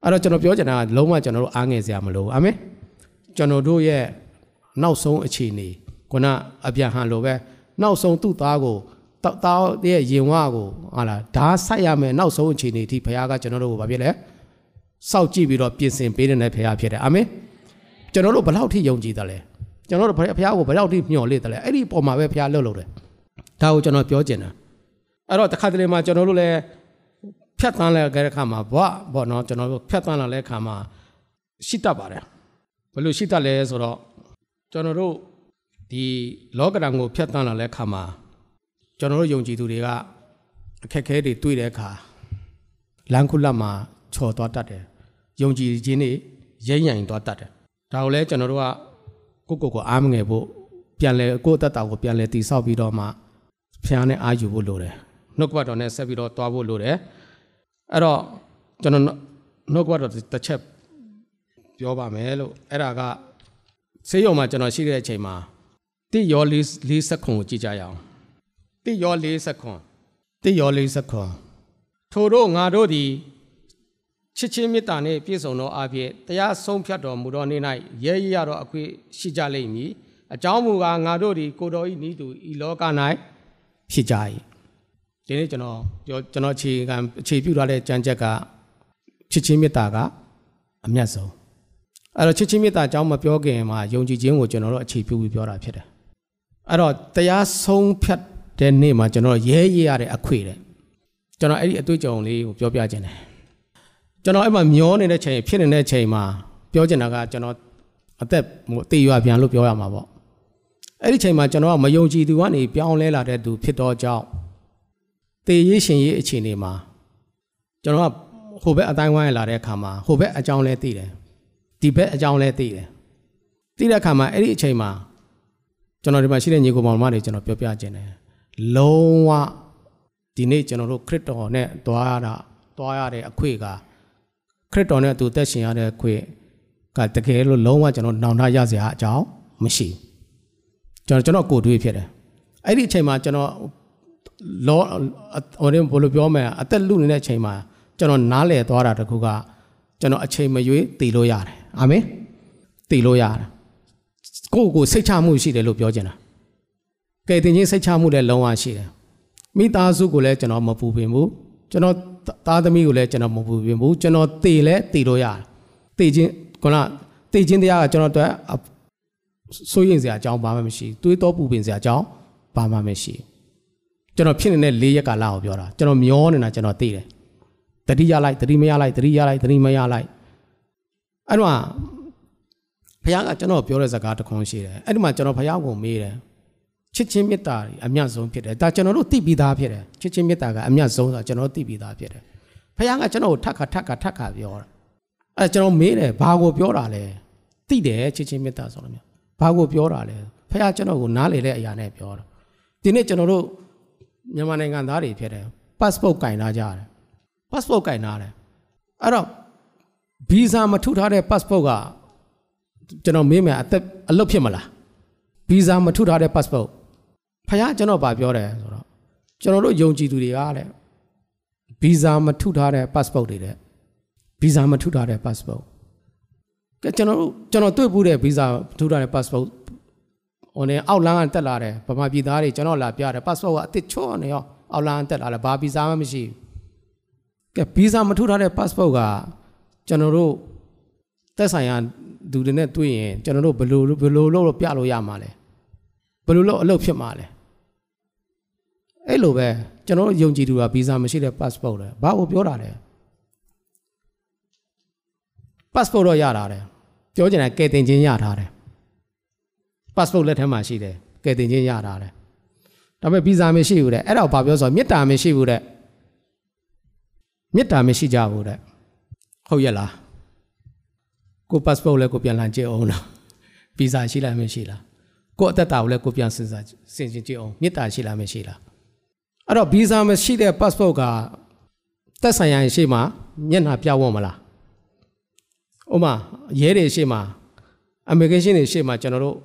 အဲ့တော့ကျွန်တော်ပြောချင်တာကလုံးဝကျွန်တော်တို့အားငယ်စရာမလိုဘူးအာမင်ကျွန်တော်တို့ရဲ့ နောက်ဆုံးအခြေအနေခုနအပြန်ဟန်လိုပဲနောက်ဆုံးသူ့သားကိုတောက်တောက်ရဲ့ရင်ဝါကိုဟာလားဓာဆိုင်ရမယ်နောက်ဆုံးအခြေအနေအထိဘုရားကကျွန်တော်တို့ကိုဗာဖြစ်လဲစောက်ကြည့်ပြီးတော့ပြင်ဆင်ပေးတဲ့ဘုရားဖြစ်တယ်အာမင်ကျွန်တော်တို့ဘယ်လောက်ထိယုံကြည်တယ်လဲကျွန်တော်တို့ဘုရားကိုဘယ်လောက်ထိမျှော်လင့်တယ်လဲအဲ့ဒီပုံမှာပဲဘုရားလှုပ်လို့တယ်ဒါကိုကျွန်တော်ပြောချင်တာအဲ့တော့တစ်ခါတလေမှာကျွန်တော်တို့လည်းဖြတ်တန်းလဲကြတဲ့ခါမှာဘွားပေါ့နော်ကျွန်တော်တို့ဖြတ်တန်းလာတဲ့ခါမှာရှိတတ်ပါတယ်ဘယ်လိုရှိတတ်လဲဆိုတော့ ကျွန်တော်တို့ဒီလောကဓာတ်ကိုဖြတ်တန်းလာတဲ့ခါမှာကျွန်တော်တို့ယုံကြည်သူတွေကအခက်ခဲတွေတွေ့တဲ့အခါလမ်းခုလက်မှာချော်သွားတတ်တယ်ယုံကြည်ခြင်းတွေရိမ့်ရိုင်သွားတတ်တယ်ဒါကိုလည်းကျွန်တော်တို့ကကိုကိုကိုအားမငယ်ဖို့ပြန်လဲကိုယ့်အသက်တာကိုပြန်လဲတည်ဆောက်ပြီးတော့မှဖျားနဲ့အာယူဖို့လိုတယ်နှုတ်ကပတ်တော်နဲ့ဆက်ပြီးတော့တွားဖို့လိုတယ်အဲ့တော့ကျွန်တော်နှုတ်ကပတ်တော်တစ်ချက်ပြောပါမယ်လို့အဲ့ဒါက ဆေးရုံမှာကျွန်တော်ရှိတဲ့အချိန်မှာတိရော၄၄စက္ကွန်ကိုကြည့်ကြရအောင်တိရော၄စက္ကွန်တိရော၄စက္ကွန်ထိုတို့ငါတို့သည်ချစ်ချင်းမေတ္တာနှင့်ပြည့်စုံသောအဖြစ်တရားဆုံးဖြတ်တော်မူသောနေ့၌ရဲရရသောအခွင့်ရှိကြလိမ့်မည်အကြောင်းမူကားငါတို့သည်ကိုတော်ဤဤသူဤလောက၌ဖြစ်ကြ၏ဒီနေ့ကျွန်တော်ပြောကျွန်တော်အခြေခံအခြေပြုထားတဲ့ကြံချက်ကချစ်ချင်းမေတ္တာကအမျက်ဆုံး အဲ့တော့ချစ်ချင်းမေတ္တာအကြောင်းမပြောခင်မှာယုံကြည်ခြင်းကိုကျွန်တော်တို့အခြေပြုပြီးပြောတာဖြစ်တယ်အဲ့တော့တရားဆုံးဖြတ်တဲ့နေ့မှာကျွန်တော်ရဲရဲရတဲ့အခွေတဲ့ကျွန်တော်အဲ့ဒီအတွေ့အကြုံလေးကိုပြောပြခြင်းတယ်ကျွန်တော်အဲ့မှာမျောနေတဲ့ချိန်ဖြစ်နေတဲ့ချိန်မှာပြောချင်တာကကျွန်တော်အသက်ဟိုတေရွာပြန်လို့ပြောရမှာပေါ့အဲ့ဒီချိန်မှာကျွန်တော်ကမယုံကြည်သူကနေပြောင်းလဲလာတဲ့သူဖြစ်တော့ကြောင့်တေရေးရှင်ရေးအခြေအနေမှာကျွန်တော်ကဟိုဘက်အတိုင်းဝိုင်းလာတဲ့အခါမှာဟိုဘက်အကြောင်းလဲသိတယ် ဒီဘက်အကြောင်းလဲသိတယ်သိတဲ့အခါမှာအဲ့ဒီအချိန်မှာကျွန်တော်ဒီမှာရှိတဲ့ညီကိုမောင်မတွေကျွန်တော်ပြောပြခြင်းတယ်လုံးဝဒီနေ့ကျွန်တော်တို့ခရစ်တော်နဲ့တွားရတာတွားရတဲ့အခွေကခရစ်တော်နဲ့အတူသက်ရှင်ရတဲ့အခွေကတကယ်လို့လုံးဝကျွန်တော်နောင်တရစရာအကြောင်းမရှိကျွန်တော်ကျွန်တော်ကိုတွေးဖြစ်တယ်အဲ့ဒီအချိန်မှာကျွန်တော်လောဟိုရင်ဘယ်လိုပြောမလဲအသက်လူနေတဲ့အချိန်မှာကျွန်တော်နားလည်သွားတာတခုက ကျွန်တော်အချိန်မရွေးတည်လို့ရတယ်အာမင်တည်လို့ရတယ်ကိုယ့်ကိုစိတ်ချမှုရှိတယ်လို့ပြောချင်တာကဲတင်ချင်းစိတ်ချမှုလည်းလုံးဝရှိတယ်မိသားစုကိုလည်းကျွန်တော်မပူပင်ဘူးကျွန်တော်သားသမီးကိုလည်းကျွန်တော်မပူပြင်းဘူးကျွန်တော်တည်လဲတည်လို့ရတယ်တည်ခြင်းခုနတည်ခြင်းတရားကကျွန်တော်တို့စိုးရင်စရာအကြောင်းဘာမှမရှိတွေးတော့ပူပင်စရာအကြောင်းဘာမှမရှိကျွန်တော်ဖြစ်နေတဲ့၄ရက်ကာလကိုပြောတာကျွန်တော်မျောနေတာကျွန်တော်သိတယ် တတိယလိုက်တတိမရလိုက်တတိရလိုက်တတိမရလိုက်အဲ့တော့ဘုရားကကျွန်တော်ပြောတဲ့စကားတစ်ခုရှိတယ်အဲ့ဒီမှာကျွန်တော်ဘုရားကိုမေးတယ်ချစ်ချင်းမေတ္တာအမြတ်ဆုံးဖြစ်တယ်ဒါကျွန်တော်တို့သိပြီးသားဖြစ်တယ်ချစ်ချင်းမေတ္တာကအမြတ်ဆုံးဆိုတာကျွန်တော်သိပြီးသားဖြစ်တယ်ဘုရားကကျွန်တော်ကိုထပ်ခါထပ်ခါထပ်ခါပြောတာအဲ့ကျွန်တော်မေးတယ်ဘာကိုပြောတာလဲသိတယ်ချစ်ချင်းမေတ္တာဆိုလို့မျိုးဘာကိုပြောတာလဲဘုရားကျွန်တော်ကိုနားလေတဲ့အရာနဲ့ပြောတာဒီနေ့ကျွန်တော်တို့မြန်မာနိုင်ငံသားတွေဖြစ်တယ် passport ကင်လာကြတယ် passport ကင်လာတယ်အဲ့တော့ visa မထုထားတဲ့ passport ကကျွန်တော်မေးမယ်အသက်အလုပ်ဖြစ်မလား visa မထုထားတဲ့ passport ဖခင်ကျွန်တော်ဗာပြောတယ်ဆိုတော့ကျွန်တော်တို့ယုံကြည်သူတွေကတဲ့ visa မထုထားတဲ့ passport တွေတဲ့ visa မထုထားတဲ့ passport ကဲကျွန်တော်တို့ကျွန်တော်တွေ့ဘူးတဲ့ visa ထုထားတဲ့ passport ဟိုနေအောက်လမ်းကတက်လာတယ်ဗမာပြည်သားတွေကျွန်တော်လာပြတယ် passport ကအစ်စ်ချောနေရောအောက်လမ်းတက်လာတယ်ဘာ visa မှမရှိဘူး ကဲ visa မထုထားတဲ့ passport ကကျွန်တော်တို့သက်ဆိုင်ရာသူတွေနဲ့တွေ့ရင်ကျွန်တော်တို့ဘယ်လိုဘယ်လိုလုပ်ပြလို့ရမှာလဲဘယ်လိုလုပ်အလုပ်ဖြစ်မှာလဲအဲ့လိုပဲကျွန်တော်တို့ယုံကြည်သူကဗီဇာမရှိတဲ့ passport လဲဘာကိုပြောတာလဲ passport တော့ရတာတယ်ပြောချင်တယ်ကဲတင်ချင်းရထားတယ် passport လက်ထဲမှာရှိတယ်ကဲတင်ချင်းရထားတယ်ဒါပေမဲ့ဗီဇာမရှိဘူးတဲ့အဲ့တော့ဘာပြောဆိုမေတ္တာမရှိဘူးတဲ့ မေတ္တာမရှိကြဘူးတဲ့ဟုတ်ရဲ့လားကို passport လည်းကိုပြန်လှန်ကြည့်အောင်လားဗီဇာရှိလားမရှိလားကိုအသက်တာကိုလည်းကိုပြန်စဉ်းစားစင်စင်ကြည့်အောင်မေတ္တာရှိလားမရှိလားအဲ့တော့ဗီဇာမရှိတဲ့ passport ကသက်ဆိုင်ရာရှိမှမျက်နှာပြဝတ်မလားဥမာရဲတွေရှိမှ immigration တွေရှိမှကျွန်တော်တို့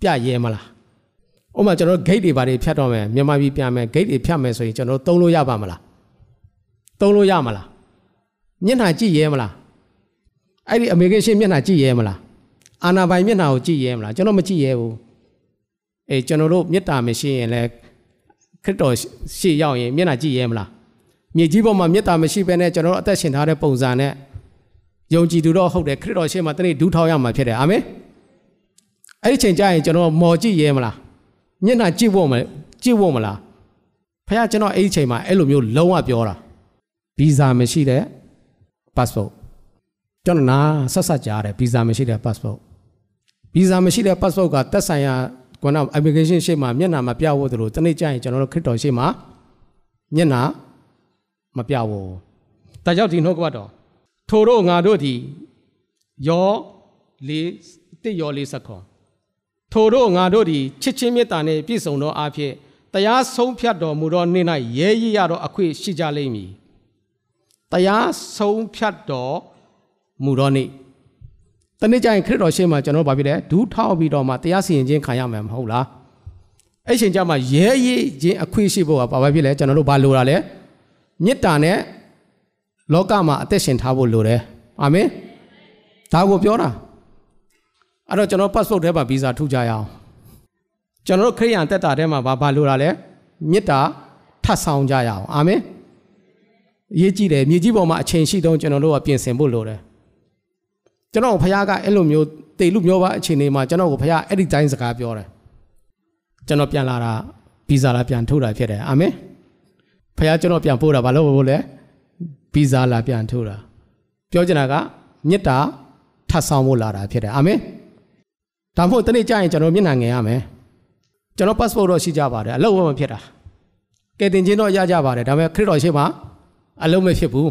ပြရဲမလားဥမာကျွန်တော်တို့ gate တွေဘာတွေဖြတ်တော့မယ်မြန်မာပြည်ပြန်မယ် gate တွေဖြတ်မယ်ဆိုရင်ကျွန်တော်တို့သုံးလို့ရပါမလား သုံးလို့ရမလားမျက်နှာကြည့်ရဲမလားအဲ့ဒီအမေရိကန်ရှင်းမျက်နှာကြည့်ရဲမလားအာနာပိုင်မျက်နှာကိုကြည့်ရဲမလားကျွန်တော်မကြည့်ရဲဘူးအေးကျွန်တော်တို့မေတ္တာမရှိရင်လည်းခရစ်တော်ရှေ့ရောက်ရင်မျက်နှာကြည့်ရဲမလားမြေကြီးပေါ်မှာမေတ္တာမရှိဘဲနဲ့ကျွန်တော်တို့အသက်ရှင်ထားတဲ့ပုံစံနဲ့ယုံကြည်သူတော့ဟုတ်တယ်ခရစ်တော်ရှေ့မှာတနေ့ဒူးထောက်ရမှာဖြစ်တယ်အာမင်အဲ့ဒီချိန်ကျရင်ကျွန်တော်မော်ကြည့်ရဲမလားမျက်နှာကြည့်ဖို့မကြည့်ဖို့မလားဖခင်ကျွန်တော်အဲ့ဒီချိန်မှာအဲ့လိုမျိုးလုံးဝပြောတာ ဗီဇာမရှိတဲ့ passport ကျွန်တော်နာဆက်ဆက်ကြားတယ်ဗီဇာမရှိတဲ့ passport ဗီဇာမရှိတဲ့ passport ကသက်ဆိုင်ရာကွနာ application ရှေ့မှာမျက်နှာမပြဖို့တလို့တနေ့ကျရင်ကျွန်တော်တို့ခရစ်တော်ရှေ့မှာမျက်နှာမပြဖို့ဒါကြောင့်ဒီနှုတ်ကပတ်တော်ထိုတို့ငါတို့သည်ယောလေးတစ်ယောလေးစက္ခွန်ထိုတို့ငါတို့သည်ချစ်ချင်းမေတ္တာနှင့်ပြည့်စုံသောအဖြစ်တရားဆုံးဖြတ်တော်မူသောနေ့၌ရဲရည်ရသောအခွင့်ရှိကြလိမ့်မည် တရားဆုံးဖြတ်တော်မူတော့နေ့တနေ့ကျရင်ခရစ်တော်ရှေ့မှာကျွန်တော်ဘာဖြစ်လဲဒူးထောက်ပြီးတော့မှတရားစီရင်ခြင်းခံရမှာမဟုတ်လားအဲ့ချိန်ကျမှရဲရဲခြင်းအခွင့်ရှိဖို့ကဘာပဲဖြစ်လဲကျွန်တော်တို့ဘာလိုတာလဲမေတ္တာနဲ့လောကမှာအသက်ရှင်ထားဖို့လိုတယ်အာမင်ဒါကိုပြောတာအဲ့တော့ကျွန်တော် passport ထဲမှာဗီဇာထုတ်ကြရအောင်ကျွန်တော်တို့ခရိယန်တက်တာထဲမှာဘာဘာလိုတာလဲမေတ္တာထပ်ဆောင်ကြရအောင်အာမင် ရေးကြည့်တယ်မြေကြီးပေါ်မှာအချိန်ရှိတော့ကျွန်တော်တို့ကပြင်ဆင်ဖို့လိုတယ်ကျွန်တော်ဘုရားကအဲ့လိုမျိုးတေလူမျိုးပါအချိန်လေးမှာကျွန်တော်ကိုဘုရားအဲ့ဒီတိုင်းစကားပြောတယ်ကျွန်တော်ပြန်လာတာဗီဇာလာပြန်ထုတ်တာဖြစ်တယ်အာမင်ဘုရားကျွန်တော်ပြန်ပို့တာဘာလို့ပို့လဲဗီဇာလာပြန်ထုတ်တာပြောချင်တာကမေတ္တာထပ်ဆောင်ဖို့လာတာဖြစ်တယ်အာမင်ဒါမှမဟုတ်တနေ့ကျရင်ကျွန်တော်မျက်နှာငယ်ရမယ်ကျွန်တော် passport တော့ရှိကြပါတယ်အလုပ်မဖြစ်တာကဲတင်ချင်းတော့ရကြပါတယ်ဒါပေမဲ့ခရစ်တော်ရှိမှ အလုံးမဖြစ်ဘူး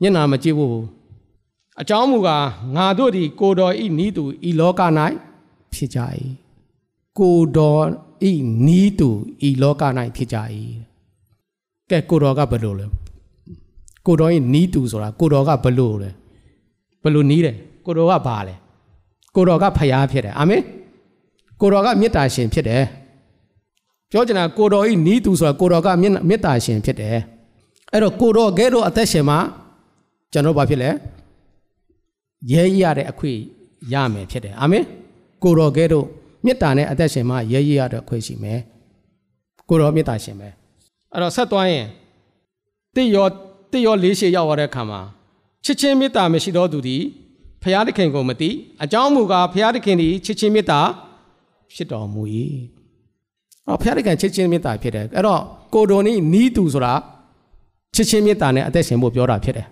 မျက်နာမကြည့်ဘူးအကြောင်းမူကားငါတို့သည်ကိုတော်ဤနီးသူဤလောက၌ဖြစ်ကြ၏ကိုတော်ဤနီးသူဤလောက၌ဖြစ်ကြ၏ကဲကိုတော်ကဘယ်လိုလဲကိုတော်ဤနီးသူဆိုတာကိုတော်ကဘယ်လိုလဲဘယ်လိုနီးတယ်ကိုတော်ကဘာလဲကိုတော်ကဖျားဖြစ်တယ်အာမင်ကိုတော်ကမေတ္တာရှင်ဖြစ်တယ်ပြောချင်တာကိုတော်ဤနီးသူဆိုတာကိုတော်ကမေတ္တာရှင်ဖြစ်တယ် အဲ့တော့ကိုတော်ကဲတော့အသက်ရှင်မှာကျွန်တော်ဘာဖြစ်လဲရဲရရတဲ့အခွင့်ရမယ်ဖြစ်တယ်အာမင်ကိုတော်ကဲတော့မေတ္တာနဲ့အသက်ရှင်မှာရဲရရတဲ့အခွင့်ရှိမယ်ကိုတော်မေတ္တာရှင်ပဲအဲ့တော့ဆက်သွားရင်တိယောတိရောလေးရှေရောက်ရတဲ့အခါမှာချစ်ချင်းမေတ္တာမရှိသောသူသည်ဖျားသခင်ကိုမသိအကြောင်းမူကားဖျားသခင်သည်ချစ်ချင်းမေတ္တာဖြစ်တော်မူ၏အော်ဖျားသခင်ချစ်ချင်းမေတ္တာဖြစ်တယ်အဲ့တော့ကိုတော်နီးနီးသူဆိုတာ ချစ်ချင်းမေတ္တာနဲ့အသက်ရှင်ဖို့ပြောတာဖြစ်တယ်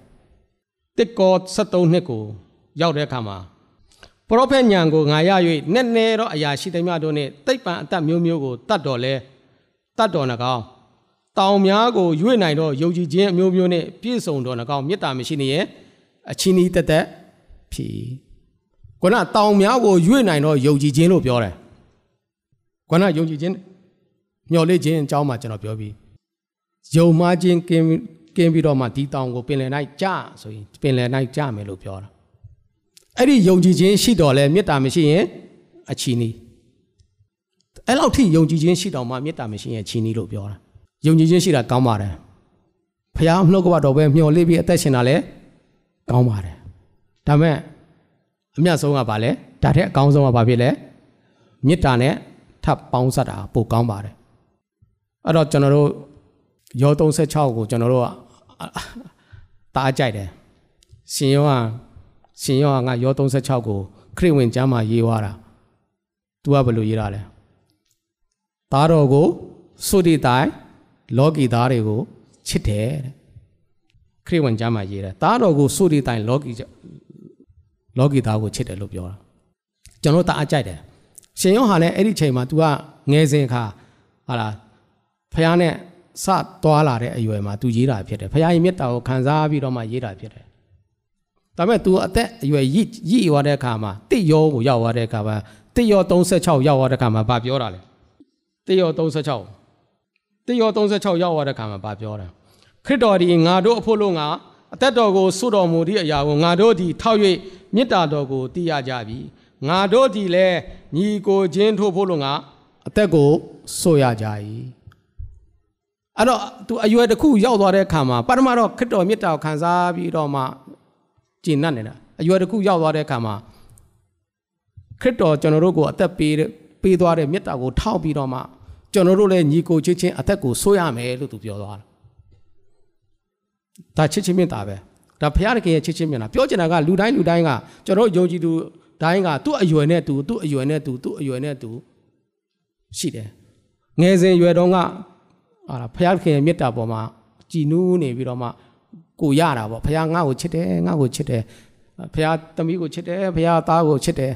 တစ်ကော73နှစ်ကိုရောက်တဲ့အခါမှာပရောဖက်ညံကိုငါရ၍နဲ့နဲတော့အရာရှိသမျှတို့နှင့်တိတ်ပံအသက်မျိုးမျိုးကိုတတ်တော်လဲတတ်တော်နှကောင်တောင်များကိုရွေ့နိုင်တော့ယုံကြည်ခြင်းအမျိုးမျိုးနဲ့ပြည့်စုံတော်နှကောင်မေတ္တာမရှိနေရဲ့အချင်းဤတက်တက်ဖြီခုနတောင်များကိုရွေ့နိုင်တော့ယုံကြည်ခြင်းလို့ပြောတယ်ခုနယုံကြည်ခြင်းမျှော်လင့်ခြင်းအကြောင်းမှာကျွန်တော်ပြောပြီး ယုံမှားခြင်းကင်းကင်းပြီးတော့မှဒီတောင်ကိုပင်လယ်၌ကြာဆိုရင်ပင်လယ်၌ကြာမယ်လို့ပြောတာအဲ့ဒီယုံကြည်ခြင်းရှိတော်လဲမေတ္တာမရှိရင်အချီနီးအဲ့လောက်ထိယုံကြည်ခြင်းရှိတော်မှမေတ္တာမရှိရင်အချီနီးလို့ပြောတာယုံကြည်ခြင်းရှိတာကောင်းပါတယ်ဖခင်နှုတ်ကပတော်ပဲမျှော်လင့်ပြီးအသက်ရှင်တာလဲကောင်းပါတယ်ဒါမဲ့အမြတ်ဆုံးကဘာလဲဒါထက်အကောင်းဆုံးကဘာဖြစ်လဲမေတ္တာနဲ့ထပ်ပေါင်းစပ်တာပိုကောင်းပါတယ်အဲ့တော့ကျွန်တော်တို့ ယော36ကိုကျွန်တော်တို့ကတားကြိုက်တယ်ရှင်ယောကရှင်ယောကငါယော36ကိုခရစ်ဝင်ကျမ်းမှာရေးသွားတာ तू ကဘယ်လိုရေးတာလဲသားတော်ကိုသုတိတိုင်လောကီသားတွေကိုချစ်တယ်တဲ့ခရစ်ဝင်ကျမ်းမှာရေးတယ်သားတော်ကိုသုတိတိုင်လောကီလောကီသားကိုချစ်တယ်လို့ပြောတာကျွန်တော်တအားကြိုက်တယ်ရှင်ယောဟာလည်းအဲ့ဒီချိန်မှာ तू ကငယ်စဉ်ခါဟာလားဖះနဲ့ စသွားလာတဲ့အရွယ်မှာ तू ရေးတာဖြစ်တယ်ဖះရဲ့မေတ္တာကိုခံစားပြီးတော့မှရေးတာဖြစ်တယ်ဒါပေမဲ့ तू အသက်အရွယ်ရည်ရည်ရွာတဲ့အခါမှာတစ်ယောကိုရောက်သွားတဲ့အခါမှာတစ်ယော36ရောက်သွားတဲ့အခါမှာဗာပြောတာလေတစ်ယော36တစ်ယော36ရောက်သွားတဲ့အခါမှာဗာပြောတာခရစ်တော်ဒီငါတို့အဖို့လို့ငါအသက်တော်ကိုစွတော်မူသည့်အရာကိုငါတို့ဒီထောက်၍မေတ္တာတော်ကိုသိရကြပြီငါတို့ဒီလည်းညီကိုချင်းထို့ဖို့လို့ငါအသက်ကိုဆိုရကြ၏ အဲ့တော့သူအရွယ်တစ်ခုရောက်သွားတဲ့အခါမှာပထမတော့ခရစ်တော်မေတ္တာကိုခံစားပြီးတော့မှကျင့်တတ်နေတာအရွယ်တစ်ခုရောက်သွားတဲ့အခါမှာခရစ်တော်ကျွန်တော်တို့ကိုအသက်ပေးပေးသွားတဲ့မေတ္တာကိုထောက်ပြီးတော့မှကျွန်တော်တို့လည်းညီကိုချင်းချင်းအသက်ကိုဆိုးရမယ်လို့သူပြောသွားတာဒါချစ်ချင်းမေတ္တာပဲဒါဘုရားသခင်ရဲ့ချစ်ချင်းမြတ်တာပြောချင်တာကလူတိုင်းလူတိုင်းကကျွန်တော်ယုံကြည်သူတိုင်းကသူ့အရွယ်နဲ့သူသူ့အရွယ်နဲ့သူသူ့အရွယ်နဲ့သူရှိတယ်ငယ်စဉ်ရွယ်တော့က ဟာဘုရားသခင်ရဲ့မေတ္တာပေါ်မှာကြည်နူးနေပြီးတော့မှကိုရတာပေါ့ဘုရားငါ့ကိုချစ်တယ်ငါ့ကိုချစ်တယ်ဘုရားသမီးကိုချစ်တယ်ဘုရားသားကိုချစ်တယ်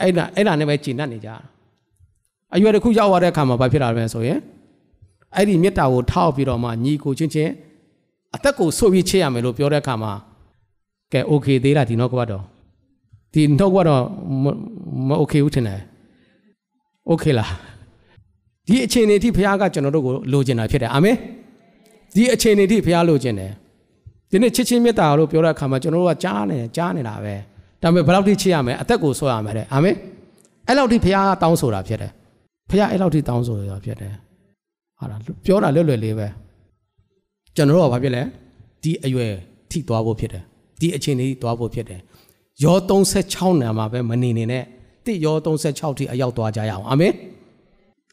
အဲ့ဒါအဲ့ဒါနဲ့ပဲကြည်နပ်နေကြအရွယ်တစ်ခုရောက်သွားတဲ့အခါမှာဘာဖြစ်လာလဲဆိုရင်အဲ့ဒီမေတ္တာကိုထောက်ပြီးတော့မှညီကိုချင်းချင်းအသက်ကိုဆိုပြီးချစ်ရမယ်လို့ပြောတဲ့အခါမှာကဲโอเคသေးလားဒီနောက်ကဘတော့ဒီနောက်ကဘတော့မโอเคဘူးထင်တယ်โอเคလား ဒီအချိန်လေးထိဘုရားကကျွန်တော်တို့ကိုလိုချင်တာဖြစ်တယ်အာမင်ဒီအချိန်လေးထိဘုရားလိုချင်တယ်ဒီနေ့ချစ်ချင်းမေတ္တာလို့ပြောတဲ့အခါမှာကျွန်တော်တို့ကကြားနေကြားနေတာပဲဒါပေမဲ့ဘယ်လောက်ထိချစ်ရမလဲအသက်ကိုဆွရမယ်တဲ့အာမင်အဲ့လောက်ထိဘုရားကတောင်းဆိုတာဖြစ်တယ်ဘုရားအဲ့လောက်ထိတောင်းဆိုတာဖြစ်တယ်ဟာလားပြောတာလွယ်လွယ်လေးပဲကျွန်တော်တို့ကဘာဖြစ်လဲဒီအရွယ်ထိသွားဖို့ဖြစ်တယ်ဒီအချိန်လေးသွားဖို့ဖြစ်တယ်ယော36နာမှာပဲမနေနေနဲ့တစ်ယော36ထိအရောက်သွားကြရအောင်အာမင်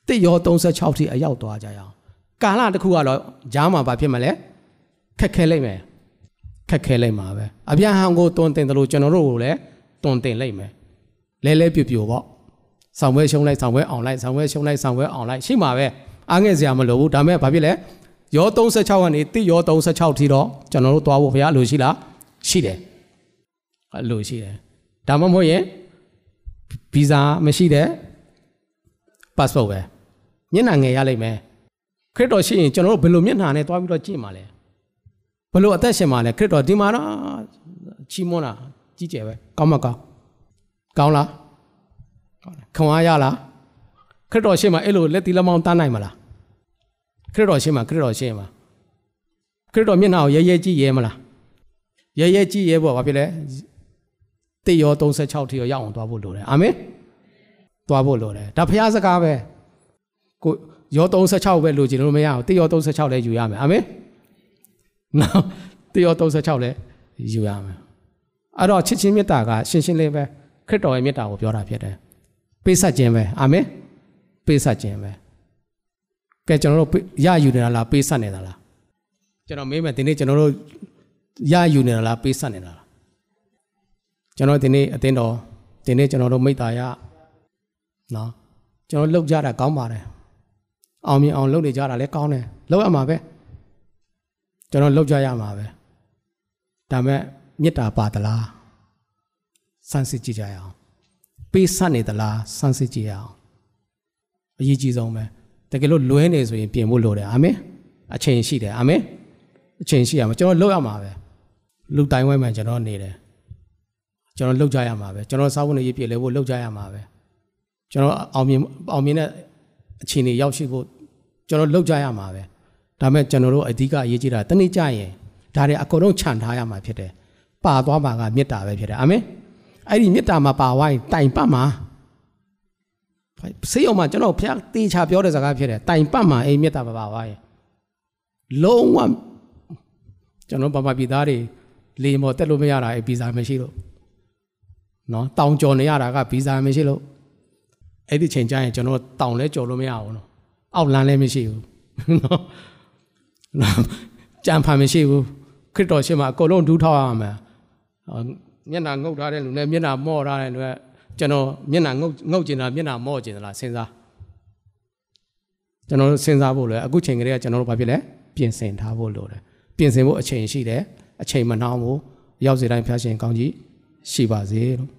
တစ်ယော36ထိအရောက်သွားကြရအောင်ကာလတစ်ခုကတော့ဂျားမှာဘာဖြစ်မလဲခက်ခဲလိုက်မယ်ခက်ခဲလိုက်မှာပဲအဗျာဟံကိုတွန်တင်တယ်လို့ကျွန်တော်တို့ကိုလည်းတွန်တင်လိုက်မယ်လဲလဲပြပြပေါ့ဆောင်ဝဲရှုံးလိုက်ဆောင်ဝဲအောင်လိုက်ဆောင်ဝဲရှုံးလိုက်ဆောင်ဝဲအောင်လိုက်ရှိမှာပဲအားငယ်စရာမလိုဘူးဒါမဲ့ဘာဖြစ်လဲယော36ကနေတိယော36ထိတော့ကျွန်တော်တို့သွားဖို့ဘုရားလိုရှိလားရှိတယ်အလိုရှိတယ်ဒါမှမဟုတ်ရင်ဗီဇာမရှိတဲ့ passport ပဲ မျက်နှာငယ်ရလိမ့်မယ်ခရစ်တော်ရှိရင်ကျွန်တော်တို့ဘယ်လိုမျက်နှာနဲ့သွားပြီးတော့ကြည့်မှာလဲဘယ်လိုအသက်ရှင်မှာလဲခရစ်တော်ဒီမှာတော့ချီးမွမ်းတာကြီးကျယ်ပဲကောင်းမကောင်းကောင်းလားကောင်းတယ်ခွန်အားရလားခရစ်တော်ရှိမှအဲ့လိုလက်တီလက်မောင်းတန်းနိုင်မလားခရစ်တော်ရှိမှခရစ်တော်ရှိမှခရစ်တော်မျက်နှာကိုရဲရဲကြည့်ရဲမလားရဲရဲကြည့်ရဲပေါ့ဘာဖြစ်လဲတေရော36ထိရောရောက်အောင်သွားဖို့လိုတယ်အာမင်သွားဖို့လိုတယ်ဒါဖះစကားပဲ ကိုရော36ပဲလိုချင်လို့မရဘူးတေရော36လည်းယူရမယ်အာမင်နော်တေရော36လည်းယူရမယ်အဲ့တော့ချစ်ချင်းမေတ္တာကရှင်းရှင်းလေးပဲခရစ်တော်ရဲ့မေတ္တာကိုပြောတာဖြစ်တယ်ပေးဆက်ခြင်းပဲအာမင်ပေးဆက်ခြင်းပဲကဲကျွန်တော်တို့ရယူနေတာလားပေးဆက်နေတာလားကျွန်တော်မေးမယ်ဒီနေ့ကျွန်တော်တို့ရယူနေတာလားပေးဆက်နေတာလားကျွန်တော်ဒီနေ့အတင်းတော်ဒီနေ့ကျွန်တော်တို့မိတ္တာရနော်ကျွန်တော်လှုပ်ကြတာကောင်းပါတယ် အောင်မြင်အောင်လှုပ်နေကြတာလည်းကောင်းတယ်လှုပ်ရမှာပဲကျွန်တော်လှုပ်ကြရမှာပဲဒါမဲ့မေတ္တာပါသလားစမ်းစစ်ကြည့်ကြရအောင်ပေးဆက်နေသလားစမ်းစစ်ကြည့်ရအောင်အရေးကြီးဆုံးပဲတကယ်လို့လွဲနေဆိုရင်ပြင်ဖို့လိုတယ်အာမင်အချိန်ရှိတယ်အာမင်အချိန်ရှိရမှာကျွန်တော်လှုပ်ရမှာပဲလူတိုင်ဝဲမှန်ကျွန်တော်နေတယ်ကျွန်တော်လှုပ်ကြရမှာပဲကျွန်တော်စားဖို့နေရေးပြည့်လဲဖို့လှုပ်ကြရမှာပဲကျွန်တော်အောင်မြင်အောင်မြင်တဲ့ အခြေအနေရောက်ရှိဖို့ကျွန်တော်လှုပ်ကြရမှာပဲဒါမဲ့ကျွန်တော်တို့အဓိကအရေးကြီးတာတနေ့ကြရင်ဒါတွေအကုန်လုံးခြံထားရမှာဖြစ်တယ်ပါသွားမှာကမေတ္တာပဲဖြစ်တယ်အာမင်အဲ့ဒီမေတ္တာမှာပါဝိုင်းတိုင်ပတ်မှာဆေးအောင်မှာကျွန်တော်ဖျားတေချာပြောတဲ့စကားဖြစ်တယ်တိုင်ပတ်မှာအိမ်မေတ္တာပါပါဝိုင်းလုံးဝကျွန်တော်ပပပြည်သားတွေလေမော်တက်လို့မရတာအဲဗီဇာမရှိလို့နော်တောင်ကြော်နေရတာကဗီဇာမရှိလို့ အဲ့ဒီချိန်ကျရင်ကျွန်တော်တောင်လဲကြော်လို့မရဘူးနော်အောက်လမ်းလည်းမရှိဘူးနော်နော်ကြံဖန်မရှိဘူးခရစ်တော်ရှင်မှာအကုန်လုံးဒူးထောက်ရမှာမျက်နှာငုတ်ထားတဲ့လူနဲ့မျက်နှာမော့ထားတဲ့လူကကျွန်တော်မျက်နှာငုတ်ငုတ်ကျင်တာမျက်နှာမော့ကျင်သလားစဉ်းစားကျွန်တော်စဉ်းစားဖို့လဲအခုချိန်ကလေးကကျွန်တော်တို့ဘာဖြစ်လဲပြင်ဆင်ထားဖို့လိုတယ်ပြင်ဆင်ဖို့အချိန်ရှိတယ်အချိန်မနှောင်းဘူးရောက်စီတိုင်းဖျားရှင်ကောင်းကြီးရှိပါစေလို့